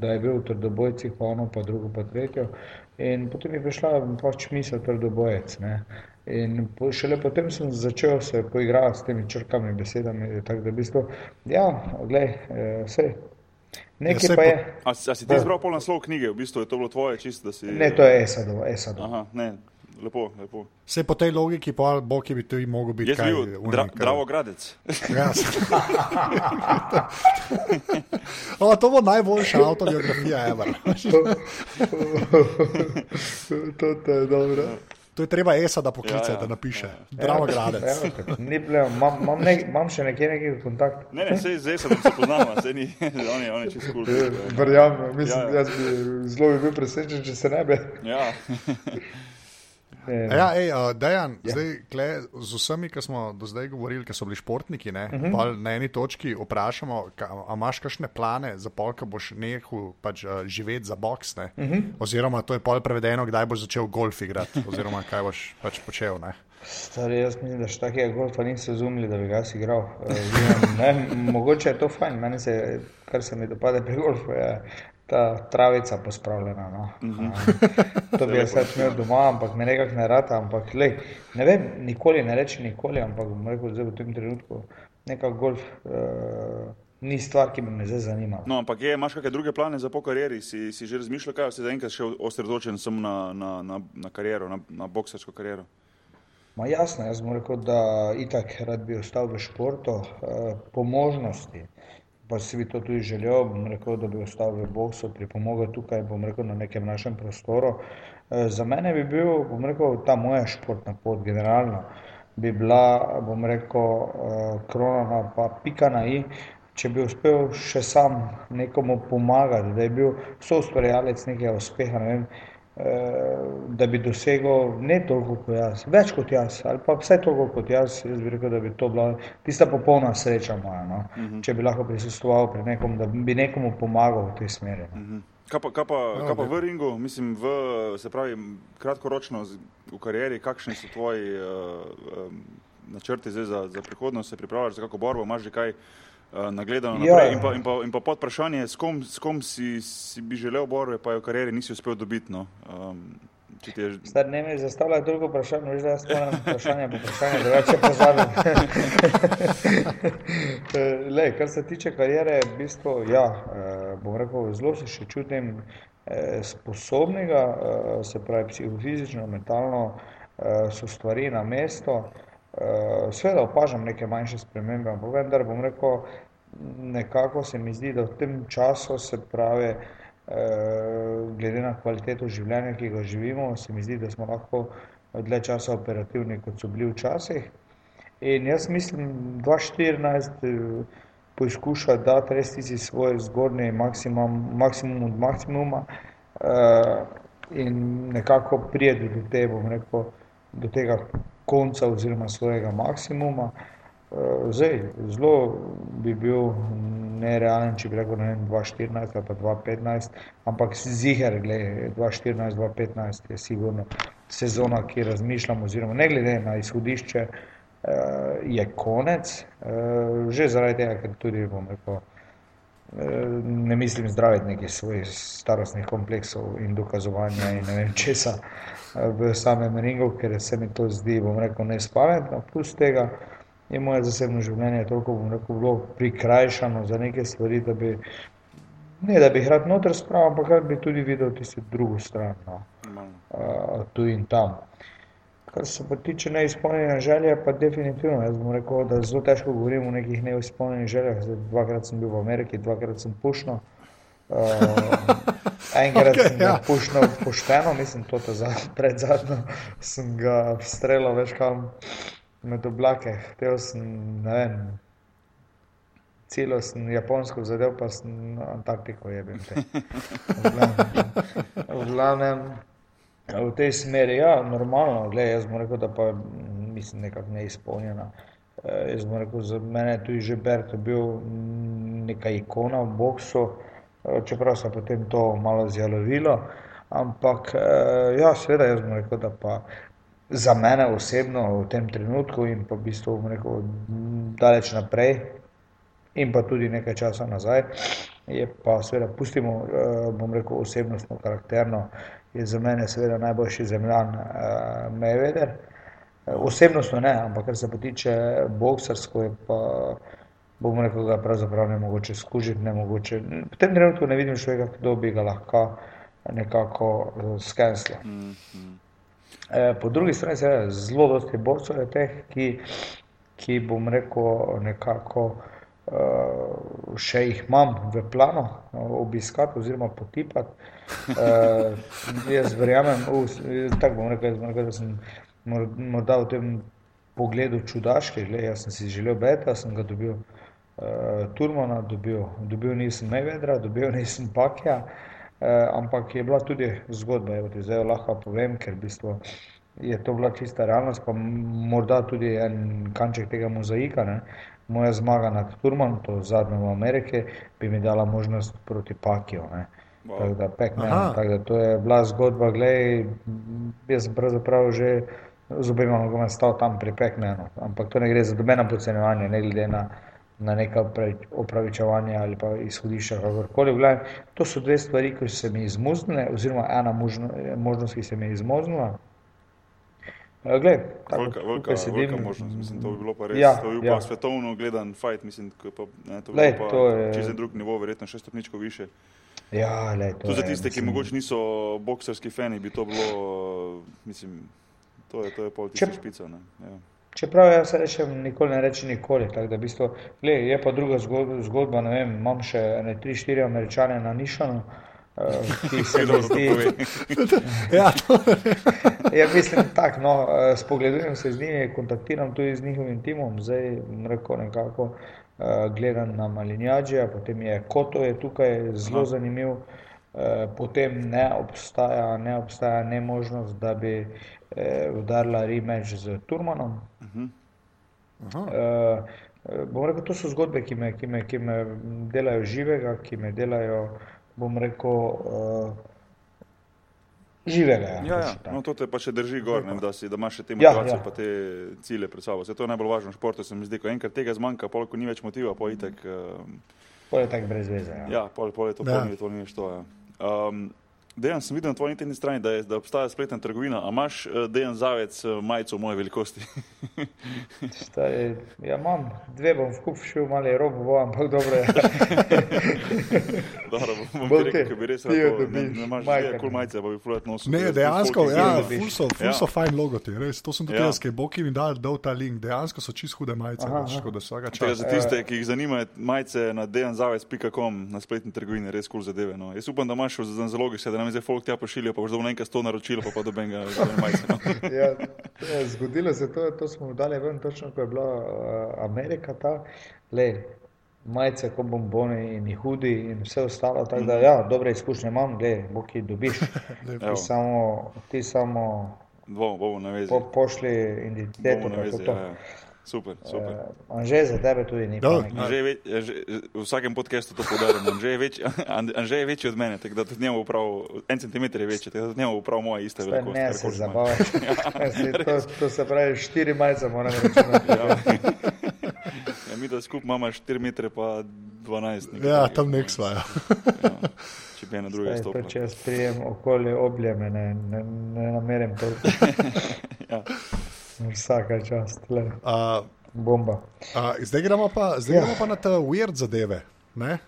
Speaker 3: da je bil v trdobojcih, pa ono, pa drugo, pa tretjo. In potem je prišla pač misel trdobojec. Ne. In šele potem sem začel se poigrati s temi črkami, besedami. Tako da, v bistvu, ja, gledaj, vse. Nekaj ja, pa je.
Speaker 1: A, a si ti izbral pol naslov knjige, v bistvu je to bilo tvoje, čisto da si.
Speaker 3: Ne, to je Esadov. Esadov.
Speaker 1: Aha, ne. Lepo, lepo.
Speaker 2: Vse po tej logiki, pa bo ki bi to in mogel biti.
Speaker 1: Jaz sem bil dra, Dravo Gradec.
Speaker 2: Ja, o, to bo najboljša autobiografija, Ever.
Speaker 3: to, to je dobro.
Speaker 2: To je treba ESA, da pokliče, ja, ja, da napiše. Ja. Drama gradec.
Speaker 3: Ja, imam, imam, še nekje neki kontakt.
Speaker 1: Ne, ne, sej, zdaj se poznamo, se ni, on je, on je čisto kul.
Speaker 3: Verjamem, mislim, ja, ja. jaz bi zelo bi bil presenečen, če se ne bi.
Speaker 1: Ja.
Speaker 2: Ja, ej, uh, Dejan, ja. zdaj, kle, z vsemi, ki smo do zdaj govorili, ki so bili športniki, ne, uh mhm. -huh. na eni točki vprašamo, ali imaš kakšne plane za pol, ko boš nehal pač, uh, živeti za boks. Uh mhm. -huh. Oziroma, to je pol prevedeno, kdaj boš začel golf igrati, oziroma kaj boš pač počel. Ne.
Speaker 3: Stari, jaz mislim, da še takega golfa niso razumeli, da bi ga si igral. Uh, mogoče je to fajn, meni se, kar se mi dopade pri golfu, je ta travica pospravljena. No. Uh mhm. -huh. to bi jaz več imel doma, ampak me nekako ne rata. Ampak, lej, ne vem, nikoli ne reči nikoli, ampak bom rekel, da v tem trenutku neka golf. Uh, Ni stvar, ki bi me zdaj zanimala.
Speaker 1: No, ampak je, imaš kakšne druge plane za po karieri? Si, si že razmišljal, kaj si zaenkrat še osredotočen na, na, na, na kariero, na, na boksersko kariero?
Speaker 3: Ma jasno, jaz bom rekel, da itak rad bi ostal v športu, eh, po možnosti pa si bi to tudi želel, bom rekel, da bi ostal v boksu, pripomogel tukaj, bom rekel, na nekem našem prostoru. E, za mene bi bil, bom rekel, ta moja športna pot, generalno, bi bila, bom rekel, e, krona, pa pika na i če bi uspel še sam nekomu pomagati, da je bil soustvarjalec nekega uspeha, ne vem, eh, da bi dosegel ne toliko kot jaz, več kot jaz, ali pa vse toliko kot jaz, jaz bi rekel, da bi to bila tista popolna sreča moja, no? uh -huh. če bi lahko prisustoval pri nekom, da bi nekomu pomagal v tej smeri. No? Uh -huh.
Speaker 1: Kaj pa, kaj pa, no, kaj pa v ringu, mislim, v, se pravi, kratkoročno v karieri, kakšni so tvoji uh, um, načrti za, za prihodnost, se pripravljaš za kako borbo, imaš že kaj nagledano ja. naprej in pa, in, pa, in pa pod vprašanje, s kom, s kom si, si bi želel borbe, pa je v karieri nisi uspel dobiti. No? Um,
Speaker 3: Je... Zdaj ne mi zastavlja drugo vprašanje, veš, da jaz moram vprašanje po vprašanje, drugače pozabim. Lej, kar se tiče karijere, v bistvu, ja, eh, bom rekel, zelo se še čutim eh, sposobnega, eh, se pravi psihofizično, mentalno, so stvari na mesto. Sveda opažam neke manjše spremembe, ampak vendar bom rekel, nekako se mi zdi, da v tem času se pravi, Eh, glede na kvaliteto življenja, ki ga živimo, se mi zdi, da smo lahko dlje časa operativni, kot so bili včasih. In jaz mislim, 2014 eh, poizkuša dati res tisti svoj zgornji maksimum, maksimum od maksimuma uh, in nekako prijeti do, te, rekel, do tega konca oziroma svojega maksimuma. Uh, zdaj, zelo bi bil nerealen, če bi rekel, ne vem, 2014 ali pa 2015, ampak ziger, glede 2014-2015 je sigurno sezona, ki razmišljam, oziroma ne glede na izhodišče, uh, je konec, uh, že zaradi tega, ker tudi bom rekel. Eh, ne mislim zdraviti nekih svojih starostnih kompleksov in dokazovanja in ne vem česa v samem ringu, ker se mi to zdi, bom rekel, nespametno. Plus tega, je moje zasebno življenje toliko rekel, bilo prikrajšano za neke stvari, da bi, ne, da bi jih rad noter spravil, ampak da bi tudi videl tisto drugo stran, no. uh, tu in tam. Kar se pa tiče neizpolnjene želje, pa definitivno. Jaz bom rekel, da zelo težko govorim o nekih neizpolnjenih željah. Zdaj, dvakrat sem bil v Ameriki, dvakrat sem pušno. Uh, enkrat okay, sem ga ja. pušno pošteno, mislim, to je pred zadnjo, sem ga streljal več kam med oblake, hotel sem, ne vem, celo sem japonsko zadev, pa sem Antarktiko jebil. V glavnem, v tej smeri, ja, normalno, gledaj, jaz bom rekel, da pa mislim nekako neizpolnjena. Eh, jaz bom rekel, za mene je tudi že Bert bil neka ikona v boksu, eh, čeprav se potem to malo zjalovilo. Ampak, eh, ja, seveda, jaz bom rekel, da pa za mene osebno v tem trenutku in pa v bistvu rekel, daleč naprej, in pa tudi nekaj časa nazaj, je pa seveda, pustimo, eh, bom rekel, osebnostno, karakterno, je za mene seveda najboljši zemljan uh, Mayweather. Osebnostno ne, ampak kar se pa tiče boksarsko, je pa bom rekel, da pravzaprav ne mogoče skužiti, ne mogoče. V tem trenutku ne vidim človeka, kdo bi ga lahko nekako uh, skenslil. Mm -hmm. Eh, po drugi strani je zelo dosti borcev, teh, ki, ki bom rekel, nekako uh, še jih imam v planu no, obiskati oziroma potipati. Uh, jaz verjamem, tako bom rekel, bom rekel, da sem morda v tem pogledu čudaški. Gled, jaz sem si želel beta, sem ga dobil uh, Turmana, dobil, dobil nisem Najvedra, dobil nisem Pakja. Uh, ampak je bila tudi zgodba, da zdaj lahko povem, ker v bistvu je to bila čista realnost, pa morda tudi en kanček tega mozaika. Ne? Moja zmaga nad Turmanom, to zadnjo v Ameriki, bi mi dala možnost proti Pakiju. Wow. Tako da, pekne, tak da to je bila zgodba, gledaj, jaz sem pravzaprav že z obema nogama stal tam pri pekmenu, ampak to ne gre za dobeno podcenjevanje, ne glede na na neka opravičevanja ali pa izhodišča, kakorkoli. To so dve stvari, ki so se mi izmuznile, oziroma ena možno, možnost, ki se mi je izmuznila.
Speaker 1: Gled, tako, velika, velika, velika možnost, mislim, to bi bilo pa res, ja, to bi bil ja. pa svetovno gledan fight, mislim, pa, ne, to, lej, pa to je čisto drug nivo, verjetno še stopničko više.
Speaker 3: Ja, lej, to
Speaker 1: to za tiste, je, mislim, ki mogoče niso bokserski fani, bi to bilo, mislim, to je, to je pol tiste špica. Ne, ja.
Speaker 3: Čeprav jaz rečem, nikoli ne rečem nikoli. V bistvu, gled, je pa druga zgodba, zgodba ne vem, imam še ne tri, štiri američane na nišanu. Uh, ki se mi zdi, ja, ja, mislim tako. No, uh, spogledujem se z njimi, kontaktiram tudi z njihovim timom, zdaj reko nekako gledam na Malinjađija, potem je Koto je tukaj zelo Aha. zanimiv, potem ne obstaja, ne obstaja ne možnost, da bi udarila rematch z Turmanom. Uh -huh. Bom rekel, to so zgodbe, ki me, ki me, ki me delajo živega, ki me delajo, bom rekel, uh, živega. Ja,
Speaker 1: ja, ja. No, to te pa še drži gor, ne, da, si, da imaš še te motivacije, ja, ja. pa te cilje pred sabo. Zato je najbolj važno v športu, se mi zdi, ko enkrat tega zmanjka, pol, ko ni več motiva, pol itek. Uh,
Speaker 3: pol je tak brez veze. Ja,
Speaker 1: ja pol, pol je to, ja. pol ni, to ni več to. Ja. Um, Dejan, sem videl na tvoji internetni strani, da, je, da obstaja spletna trgovina. A imaš uh, Dejan Zavec uh, majico v moje velikosti?
Speaker 3: Stari, ja, imam dve, bom skup šel, malo je robo, bo, ampak dobro je.
Speaker 1: dobro, bom, bom rekel, da bi res rad ne, ne imaš dve kul majice, pa bi fulat nosil.
Speaker 2: Ne, dejansko, ja, ful so, ful ja. so fajn logoti, res. To sem tudi ja. jaz, ki je Boki mi dal, dal ta link. Dejansko so čist hude majice, aha, aha. da vsaka čas.
Speaker 1: Za tiste, ki jih zanima, majice na dejanzavec.com na spletni trgovini, res kul zadeve. No. Jaz upam, da imaš za zalogi, da nam je zdaj folk tja pošilja, pa boš dobil nekaj sto naročil, pa pa doben ga majce. No.
Speaker 3: ja, zgodilo se to, to smo dali ven, točno ko je bila uh, Amerika ta, le, majce, ko bomboni in hudi in vse ostalo, tako da, ja, dobre izkušnje imam, le, bo ki dobiš. ti samo, ti samo
Speaker 1: Dvom, bomo navezali.
Speaker 3: Po, pošli identiteto, kako to. Ja, ja.
Speaker 1: Super, super.
Speaker 3: Uh, Anže za tebe tudi ni.
Speaker 1: Anže, ve, anže, v vsakem podkastu to podarjam. Anže, anže je večji od mene, tako da tudi njemu prav en centimeter je večji, tako da tudi njemu prav moja ista velikost.
Speaker 3: Ne, se zabavaš. ja, to, to se pravi, štiri majce moram reči. ja.
Speaker 1: ja, mi da skupaj imamo 4 metre pa 12.
Speaker 2: Ja, tam nek svaja. ja.
Speaker 1: Če bi na druge stopili.
Speaker 3: Če jaz prijem okolje objeme, ne, ne, ne namerim to. ja. Vsaka čast, le. Uh, Bomba.
Speaker 2: Uh, zdaj gremo pa, zdaj ja. gremo pa na te weird zadeve. Ne?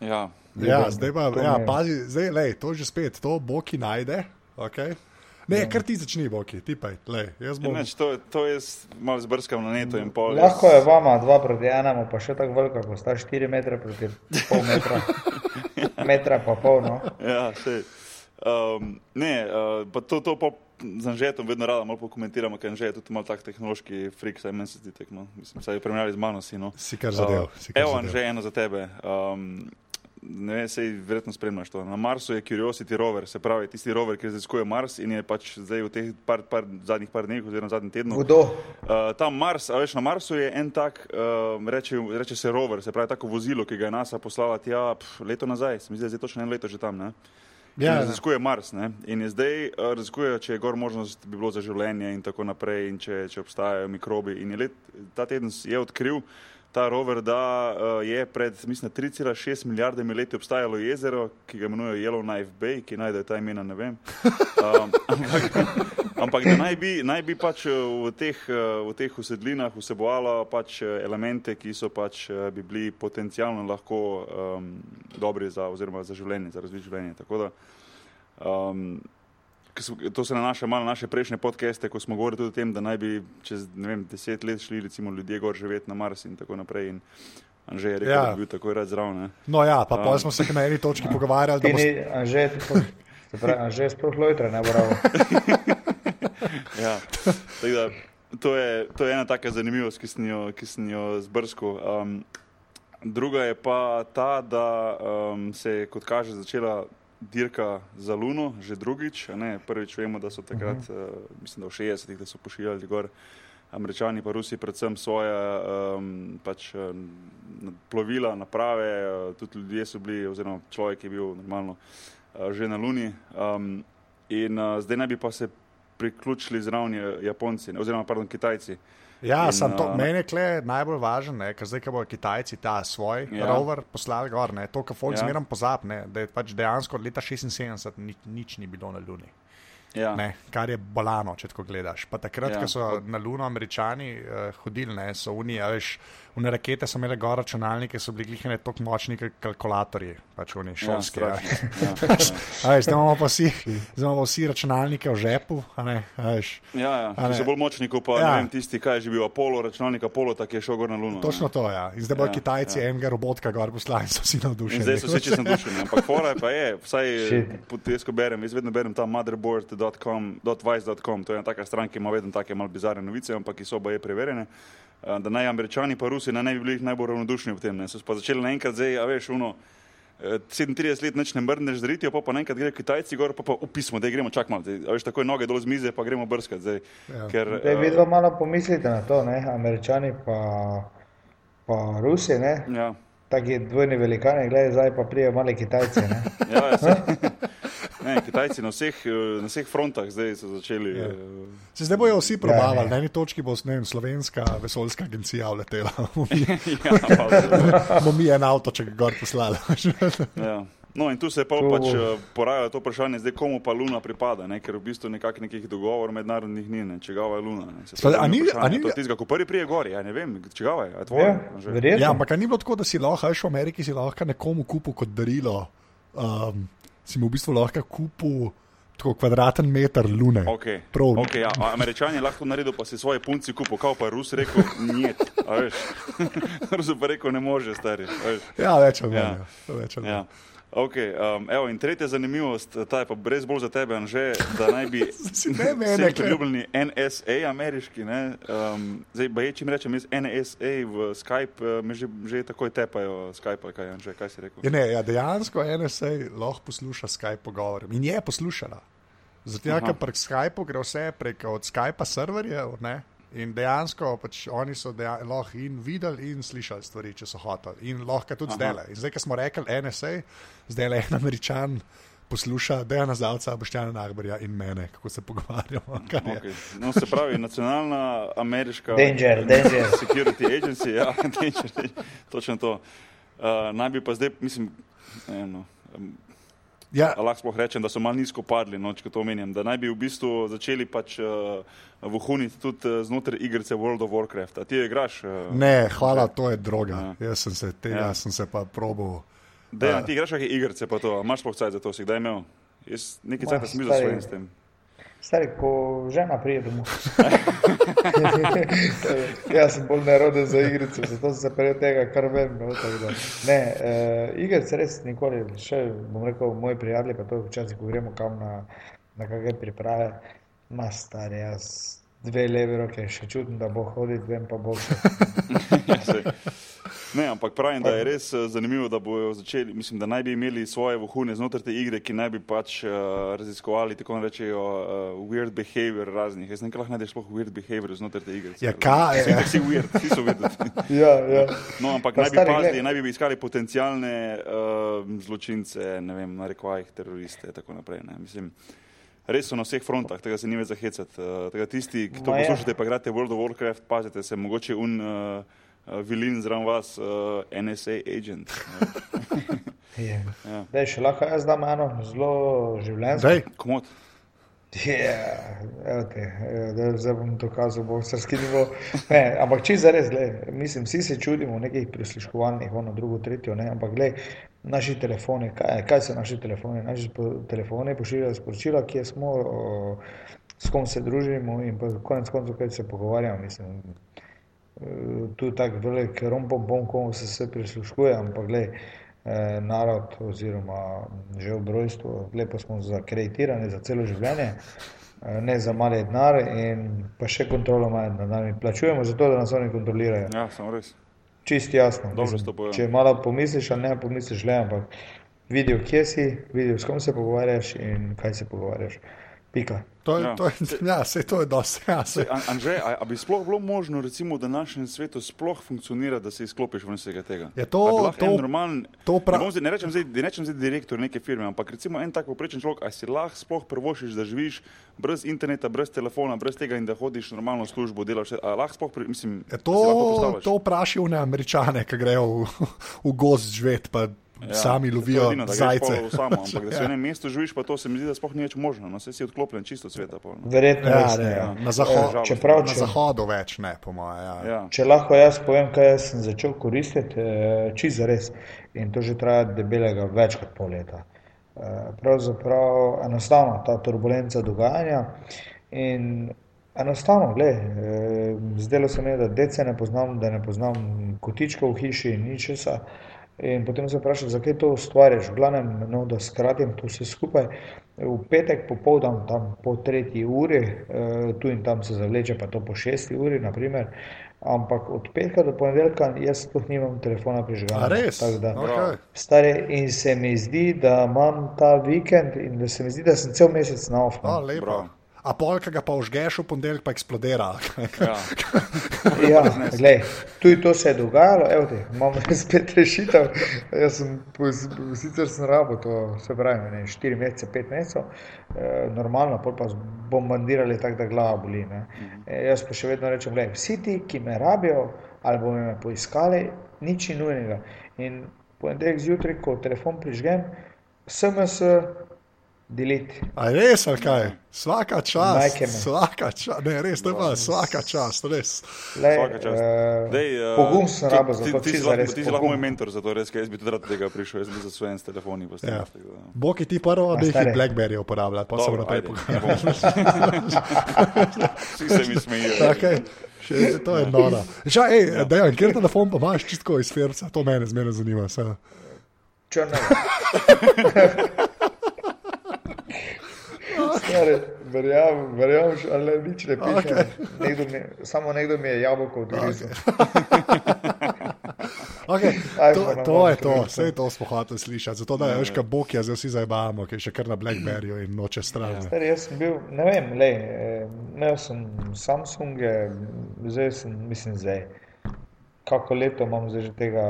Speaker 1: Ja,
Speaker 2: ja zdaj pa, ja, pazi, zdaj, lej, to že spet, to bo ki najde. Okay? Ne, ja. kar ti začni, boki, ti pa, lej, jaz bom.
Speaker 1: Neč, to, to je malo zbrskal na neto in pol.
Speaker 3: Lahko je vama dva proti enemu, pa še tako veliko, ko sta 4 metre proti pol metra. metra pa pol, no.
Speaker 1: Ja. Um, ne, uh, pa to, to pa z Anžetom vedno rada malo pokomentiramo, ker Anžet je tudi malo tak tehnološki frik, saj meni se zdi tek, no. Mislim, saj je primerjali z mano si, no.
Speaker 2: Si kar zadev.
Speaker 1: Uh, evo, Anže, eno za tebe. Um, ne vem, sej verjetno spremljaš to. Na Marsu je Curiosity rover, se pravi tisti rover, ki raziskuje Mars in je pač zdaj v teh par, par, zadnjih par dneh oziroma zadnjih tednih.
Speaker 3: Kdo?
Speaker 1: Uh, tam Mars, a veš, na Marsu je en tak, uh, reče, reče se rover, se pravi tako vozilo, ki ga je NASA poslala tja pf, leto nazaj, se mi zdi, da je točno eno leto že tam, ne? Ja, raziskuje Mars ne? in je zdaj uh, raziskuje, če je gor možnost, bi bilo za življenje in tako naprej, in če, če obstajajo mikrobi. In je let, ta teden je odkril ta rover, da uh, je pred 3,6 milijardami leti obstajalo jezero, ki ga imenujejo Yellowknife Bay, ki najde ta imena, ne vem. Um, ampak, ampak da naj bi, naj bi pač eh, v teh, v teh usedlinah vsebovalo pač elemente, ki so pač bi bili potencialno lahko um, dobri za, za življenje, za razvoj življenja. Um, to se nanaša malo na naše prejšnje podcaste, ko smo govorili tudi o tem, da naj bi čez vem, deset let šli recimo, ljudje gor živeti na Mars in tako naprej. In Anže je rekel, ja. da bi bil tako rad zraven.
Speaker 2: No ja, pa um, smo se na eni točki pogovarjali. Da
Speaker 3: boš... Anže, Anže je sploh lojtra, ne bravo.
Speaker 1: ja, da, to, je, to je ena taka zanimivost, ki sem jo, jo zbrskal. Um, druga je pa ta, da um, se je, kot kaže, začela dirka za Luno, že drugič. Prvič vemo, da so takrat, uh -huh. uh, mislim, da v 60-ih, da so pošiljali gor američani, pa Rusi, predvsem svoje um, pač, uh, plovila, naprave, uh, tudi ljudje so bili, oziroma človek je bil normalno uh, že na Luni. Um, in uh, zdaj naj bi pa se priključili zraven Japonci, oziroma pardon, Kitajci. Uh,
Speaker 2: Ja, in, to, uh, meni je najbolj važno, ker zdaj, ko bodo Kitajci ta svoj ja. rover poslali gor, ne, to, kar Fox ja. zmeraj pozabi, da je pač dejansko od leta 76 nič, nič ni bilo na Luni. Ja. Ne, kar je bolano, če tako gledaš. Pa takrat, ja. ko so na Luno američani uh, hodili, ne, so unije, veš. Une rakete so imele gor računalnike, so bili glihne tako močni, kot kalkulatorji, pač oni ja, šolski. Ja, ja. ja. Zdaj imamo pa vsi, vsi računalnike v žepu. Ne,
Speaker 1: ja, ja. so bolj močni kot pa ja. vem, tisti, kaj je že bil Apollo, računalnik Apollo, tako je šel gor na Luno.
Speaker 2: Točno to, ja. In zdaj bodo ja, Kitajci ja. enega robotka gor poslali, so vsi navdušeni.
Speaker 1: In zdaj so vsi čisto navdušeni. Ampak fora je pa je, vsaj jaz, ko berem, jaz vedno berem ta motherboard, vice.com, to je ena taka stran, ki ima vedno take malo bizarne novice, ampak ki so oboje preverjene. Uh, da naj američani pa Rusi ne bi bili najbolj ravnodušni v tem. Ne. So pa začeli naenkrat zdaj, a veš, uno. 37 let neč ne mrneš z ritijo, pa, pa naenkrat gre Kitajci gor, pa pa upismo, da gremo čak malo, da veš takoj noge dol z mize, pa gremo brskati. Zdaj,
Speaker 3: ja. ker, uh, vidno malo pomislite na to, ne? američani pa, pa Rusi, ne? Ja. Taki dvojni velikani, gledaj, zdaj pa prijejo mali Kitajci, ne?
Speaker 1: ja, ja, Ne, Kitajci na vseh, na vseh frontah zdaj so začeli. Ja.
Speaker 2: Se zdaj bojo vsi probavali, ja, na eni točki bo vem, slovenska vesoljska agencija letela. Bomo mi en avto, če ga gor poslali.
Speaker 1: ja. No, in tu se je pa pač porajalo to vprašanje, zdaj komu pa Luna pripada, ne? ker v bistvu nekak nekih dogovor mednarodnih ni, ne? čigava je Luna.
Speaker 2: A ni, a ni,
Speaker 1: to tizga, ko prvi prije gori, ja ne vem, čigava je, a
Speaker 3: tvoje? Ja,
Speaker 2: ja, ampak ni bilo tako, da si lahko, veš, v Ameriki si lahko nekomu kupil kot darilo. Um, si mu v bistvu lahko kupil tako kvadraten meter lune.
Speaker 1: Okay. Okay, ja. Američani lahko naredijo, pa si svoje punci kupil, kao pa Rus rekel, nije. Rus pa rekel, ne može, stari.
Speaker 2: Ja, več ali manj. Ja.
Speaker 1: Ja. Okay, um, evo, in tretja zanimivost, ta je pa brez bolj za tebe, Anže, da naj bi
Speaker 2: meni,
Speaker 1: priljubljeni NSA ameriški, ne, um, zdaj pa je, če mi rečem, iz NSA v Skype, uh, me že, že takoj tepajo Skype, kaj, Anže, kaj si rekel?
Speaker 2: Ja, ne, ja, dejansko NSA lahko posluša Skype pogovor in je poslušala. Zato, ker prek Skype gre vse prek od Skypa serverjev, ne, In dejansko pač oni so dejansko lahko in videli in slišali stvari, če so hoteli. In lahko tudi zdaj. In zdaj, ko smo rekli NSA, zdaj le en američan posluša Dejana Zalca, Boštjana Nagbarja in mene, kako se pogovarjamo.
Speaker 1: Okay. No, se pravi, nacionalna ameriška
Speaker 3: danger, danger.
Speaker 1: security agency, ja, danger, točno to. Uh, naj bi pa zdaj, mislim, eno. Ja. Lahko sploh rečem, da so malo nizko padli, no, če to omenjam. Da naj bi v bistvu začeli pač uh, vohuniti tudi uh, znotraj igrice World of Warcraft. A ti igraš? Uh,
Speaker 2: ne, hvala, to je droga. Ja. Jaz sem se tega ja. sem se pa probil.
Speaker 1: Da, ja, ti igraš kakšne igrice, pa to, imaš sploh cajt za to, si kdaj imel? Jaz nekaj cajt sem bil za svojim s tem.
Speaker 3: Stari, ko žena pride domov. Jaz sem bolj neroden za igrice, zato sem se prej tega kar vem. No, ne, uh, igrice res nikoli, še bom rekel, moji prijatelji, pa to včasih, ko gremo kam na, na kakšne priprave, ima stari, jaz dve leve roke, še čutim, da bo hodil, vem pa bo še.
Speaker 1: Ne, ampak pravim, da je res eh, zanimivo, da bodo začeli, mislim, da naj bi imeli svoje vohune znotraj te igre, ki naj bi pač uh, raziskovali tako rečejo uh, weird behavior raznih. Jaz ne vem, lahko najdeš sploh weird behavior znotraj te igre.
Speaker 2: Ja, kaj je?
Speaker 1: Vsi weird, vsi so vedeti.
Speaker 3: ja, ja.
Speaker 1: No, ampak pa naj bi pazili, naj bi iskali potencijalne uh, zločince, ne vem, narekovajih teroriste in tako naprej. Ne. Mislim, Res so na vseh frontah, tega se ni več zahecati. Uh, tisti, ki to poslušate, pa igrate World of Warcraft, pazite se, mogoče un. Uh, vilin zraven vas, uh, NSA agent.
Speaker 3: ja. Dej, še lahko jaz dam eno zelo življenjsko.
Speaker 1: Dej, komod.
Speaker 3: Yeah, okay. Zdaj bom dokazal, bo se skinilo. Ampak če za res, mislim, vsi se čudimo nekih prisluškovalnih, ono drugo, tretjo, ne? ampak gled, naši telefoni, kaj, kaj so naši telefoni? Naši telefoni pošiljajo sporočila, kje smo, o, s kom se družimo in pa konec koncev, kaj se pogovarjamo. Mislim, tu tako velik rompom, bom, komu se vse prisluškuje, ampak gled, eh, narod oziroma že v rojstvu, lepo smo zakreditirani za celo življenje, eh, ne za mali denar in pa še kontrolo imajo nad nami. Plačujemo za to, da nas oni kontrolirajo.
Speaker 1: Ja, samo res.
Speaker 3: Čist jasno. Mislim, če malo pomisliš, ne pomisliš, le, ampak vidijo, kje si, vidijo, s kom se pogovarjaš in kaj se pogovarjaš. Pika.
Speaker 2: To je, ja. to je, ja, se, to je dosti. Ja,
Speaker 1: Anže, a, a bi sploh bilo možno, recimo, da na našem svetu sploh funkcionira, da se izklopiš v vsega tega?
Speaker 2: Je to
Speaker 1: normalno? Ne, ne rečem zdaj, ne rečem zdaj direktor neke firme, ampak recimo en tak poprečen človek, a si lahko sploh prvošiš, da živiš brez interneta, brez telefona, brez tega in da hodiš normalno službo, delaš, a lahko sploh, mislim,
Speaker 2: je to, to vprašal ne američane, ki grejo v, v gost živeti ja, sami lovijo vino, zajce.
Speaker 1: Samo, ampak da se v enem mestu živiš, pa to se mi zdi, da sploh ni več možno. No, si odklopljen čisto sveta. No.
Speaker 3: Verjetno ja, ne,
Speaker 2: ja. Na, zaho e, čeprav, na če, zahodu več ne, po mojem. Ja.
Speaker 3: Ja. Če lahko jaz povem, kaj jaz sem začel koristiti, eh, čisto res. In to že traja debelega več kot pol leta. Eh, pravzaprav enostavno ta turbulenca dogajanja. In enostavno, gledaj, eh, zdelo se mi je, da dece ne poznam, da ne poznam kotičkov v hiši in ničesar. In potem se vprašam, zakaj to ustvarjaš. V glavnem, no, da skratim to vse skupaj. V petek popoldan, tam po tretji uri, eh, tu in tam se zavleče, pa to po šesti uri, naprimer. Ampak od petka do ponedeljka jaz sploh nimam telefona
Speaker 2: A
Speaker 3: prižganega.
Speaker 2: res?
Speaker 3: Da-
Speaker 2: Okay.
Speaker 3: Stari, in se mi zdi, da imam ta vikend in da se mi zdi, da sem cel mesec na off.
Speaker 2: A polka ga pa užgeš v ponedeljek, pa eksplodira.
Speaker 1: Ja.
Speaker 3: Ja, glej, tudi to se je dogajalo, evo te, imam spet rešitev. Jaz sem, sicer sem rabo to, se pravi, ne, 4 mesece, 5 mesecev, eh, normalno, pol pa bombardirali tako, da glava boli. Ne. Eh, jaz pa še vedno rečem, glej, vsi ti, ki me rabijo ali bomo me poiskali, nič ni nujnega. In ponedeljek zjutraj, ko telefon prižgem, SMS, delete.
Speaker 2: A res, ali kaj? Svaka čas. Svaka čas. Ne, res, to je pa svaka čas, res.
Speaker 3: Lej,
Speaker 1: Vsaka čast.
Speaker 3: eh,
Speaker 1: Dej, uh,
Speaker 3: pogum sem
Speaker 1: ti-
Speaker 3: rabo za
Speaker 1: ti-
Speaker 3: to,
Speaker 1: ti si
Speaker 3: čisto
Speaker 1: lahko-
Speaker 3: res.
Speaker 1: Ti si lahko moj mentor za to, res, ker jaz bi tudi rad tega prišel, jaz bi za svoje s telefoni postavil.
Speaker 2: Ja.
Speaker 1: tako da-
Speaker 2: Boki ti prvo, da jih je Blackberry uporabljal, pa se
Speaker 1: Dobro,
Speaker 2: naprej
Speaker 1: ajde,
Speaker 2: pogajal.
Speaker 1: ne Vsi se mi smejijo.
Speaker 2: Okay. Še, to je noro. Ža, ej, ja. dejan, kjer telefon pa imaš čistko iz Ferca, to mene zmeraj zanima. Se.
Speaker 3: Stari, Verjamem, verjamem, ali nič ne piše.
Speaker 2: Okej.
Speaker 3: Nekdo mi, samo nekdo mi je jabolko odgrizel.
Speaker 2: Okay, to,
Speaker 3: iPhone
Speaker 2: to
Speaker 3: imam
Speaker 2: je to, vse to smo hoteli slišati. Zato da veš, kaj Bog je, zdaj vsi zabavamo, ki je še kar na Blackberryju in noče stran. ne.
Speaker 3: Stari, jaz sem bil, ne vem, lej, eh, imel sem Samsunge, zdaj sem, mislim, zdaj. Kako leto imam zdaj že tega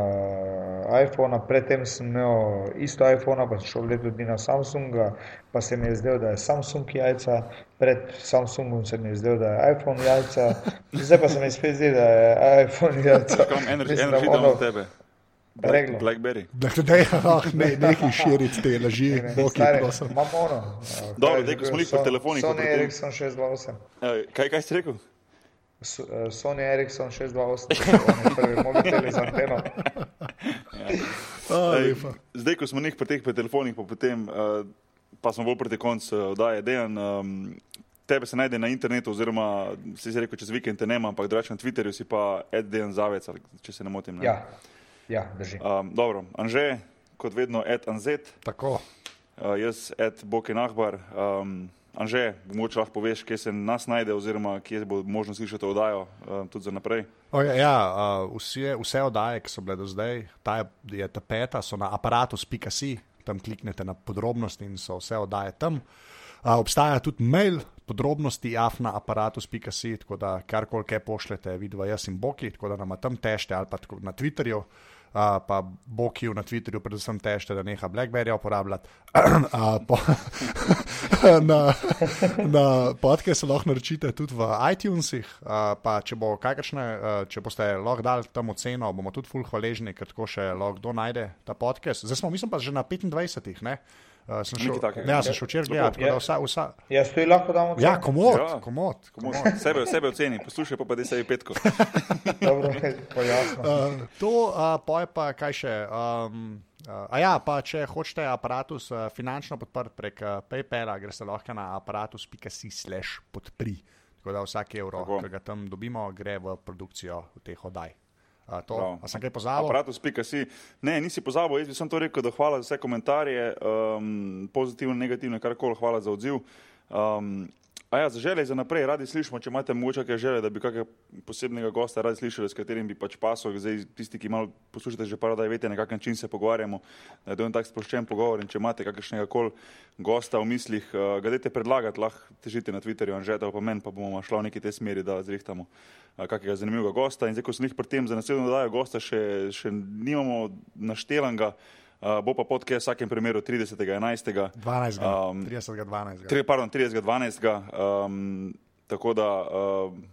Speaker 3: iPhona, predtem sem imel isto iPhona, pa sem šel leto dni na Samsunga, pa se mi je zdelo, da je Samsung jajca, pred Samsungom se mi je zdelo, da je iPhone jajca, zdaj pa se mi spet zdi, da je iPhone jajca.
Speaker 1: Kam energy,
Speaker 3: Mislim, da
Speaker 1: energy
Speaker 3: ono-
Speaker 1: od tebe. Black. Blackberry.
Speaker 2: Da, da, ah, ne, nekaj širiti te laži, Bog je
Speaker 3: Stari,
Speaker 2: prosim.
Speaker 3: Imam ono.
Speaker 1: Dobro,
Speaker 3: kaj je
Speaker 1: daj,
Speaker 3: že
Speaker 1: ko smo pri
Speaker 3: Son-
Speaker 1: telefonih,
Speaker 3: Sony Ericsson 628.
Speaker 1: Eh, Kaj, kaj si rekel?
Speaker 3: Eh, Sony Ericsson 628, oni prvi mobiteli z anteno.
Speaker 2: A,
Speaker 1: Ej,
Speaker 2: lepa.
Speaker 1: Zdaj, ko smo njih pri teh pri telefonih, pa, potem, uh, pa smo bolj proti koncu uh, oddaje. Dejan, um, tebe se najde na internetu, oziroma si si rekel, čez vikend te nema, ampak drugače na Twitterju si pa Ed Dejan Zavec, ali če se ne motim. Ne?
Speaker 3: Ja, ja, drži.
Speaker 1: Um, dobro, Anže, kot vedno, Ed Anzet,
Speaker 2: Tako.
Speaker 1: uh, jaz Ed Boken Ahbar. Um, Anže, mogoče lahko poveš, kje se nas najde, oziroma kje bo možno slišati oddajo uh, tudi za naprej.
Speaker 2: Okay, ja, uh, vse, vse oddaje, ki so bile do zdaj, ta je, je ta peta, so na aparatus.si, tam kliknete na podrobnosti in so vse oddaje tam. Uh, obstaja tudi mail, podrobnosti afnaaparatus.si, tako da karkoli pošljete, vidva jaz in Boki, tako da nam tam tešte ali pa na Twitterju. Uh, pa Boki na Twitterju, predvsem tešte, da neha Blackberry uporabljati. uh, po, na, na podcast se lahko naročite tudi v iTunesih. Uh, pa če, bo kakršne, uh, če boste lahko dali tam oceno, bomo tudi fulh hvaležni, ker tako še lahko kdo najde ta podcast. Zdaj smo, mislim pa, že na 25. Ne? Uh, sem šel,
Speaker 1: takega.
Speaker 2: ne, sem šel včeraj gledati, tako da vsa, vsa,
Speaker 3: Jaz tu lahko dam
Speaker 2: ja, komod,
Speaker 1: Ja.
Speaker 2: komod.
Speaker 1: Komu, sebe, sebe oceni, poslušaj pa pa da se je petko.
Speaker 3: Dobro, pojasno.
Speaker 2: Uh, to, uh, poje pa kaj še. Um, uh, a ja, pa če hočete aparatus uh, finančno podpreti prek uh, PayPala, greste lahko na aparatus.si slash podpri. Tako da vsak evro, ki ga tam dobimo, gre v produkcijo teh oddaj. Uh, to,
Speaker 1: Prav.
Speaker 2: a sem kaj pozabil?
Speaker 1: Aparatus.si. Ne, nisi pozabil, jaz bi samo to rekel, da hvala za vse komentarje, um, pozitivne, negativne, karkoli, hvala za odziv. Um, a ja, za želje za naprej, radi slišimo, če imate mogoče kakšne želje, da bi kakega posebnega gosta radi slišali, s katerim bi pač pasal, zdaj tisti, ki malo poslušate že par, da veste, na kakšen način se pogovarjamo, da je to en tak sproščen pogovor in če imate kakšnega kol gosta v mislih, uh, ga dajte predlagati, lahko težite na Twitterju, anžeta pa meni, pa bomo šla v neki te smeri, da zrihtamo uh, kakega zanimivega gosta. In zdaj, ko sem jih pri tem za naslednjo dodajo gosta, še, še nimamo naštelanega, uh, bo pa podcast v vsakem primeru 30.11.
Speaker 2: 12.
Speaker 1: Um,
Speaker 2: Um, 30. 12.
Speaker 1: Tri- Pardon, 30.12. Um, tako da uh,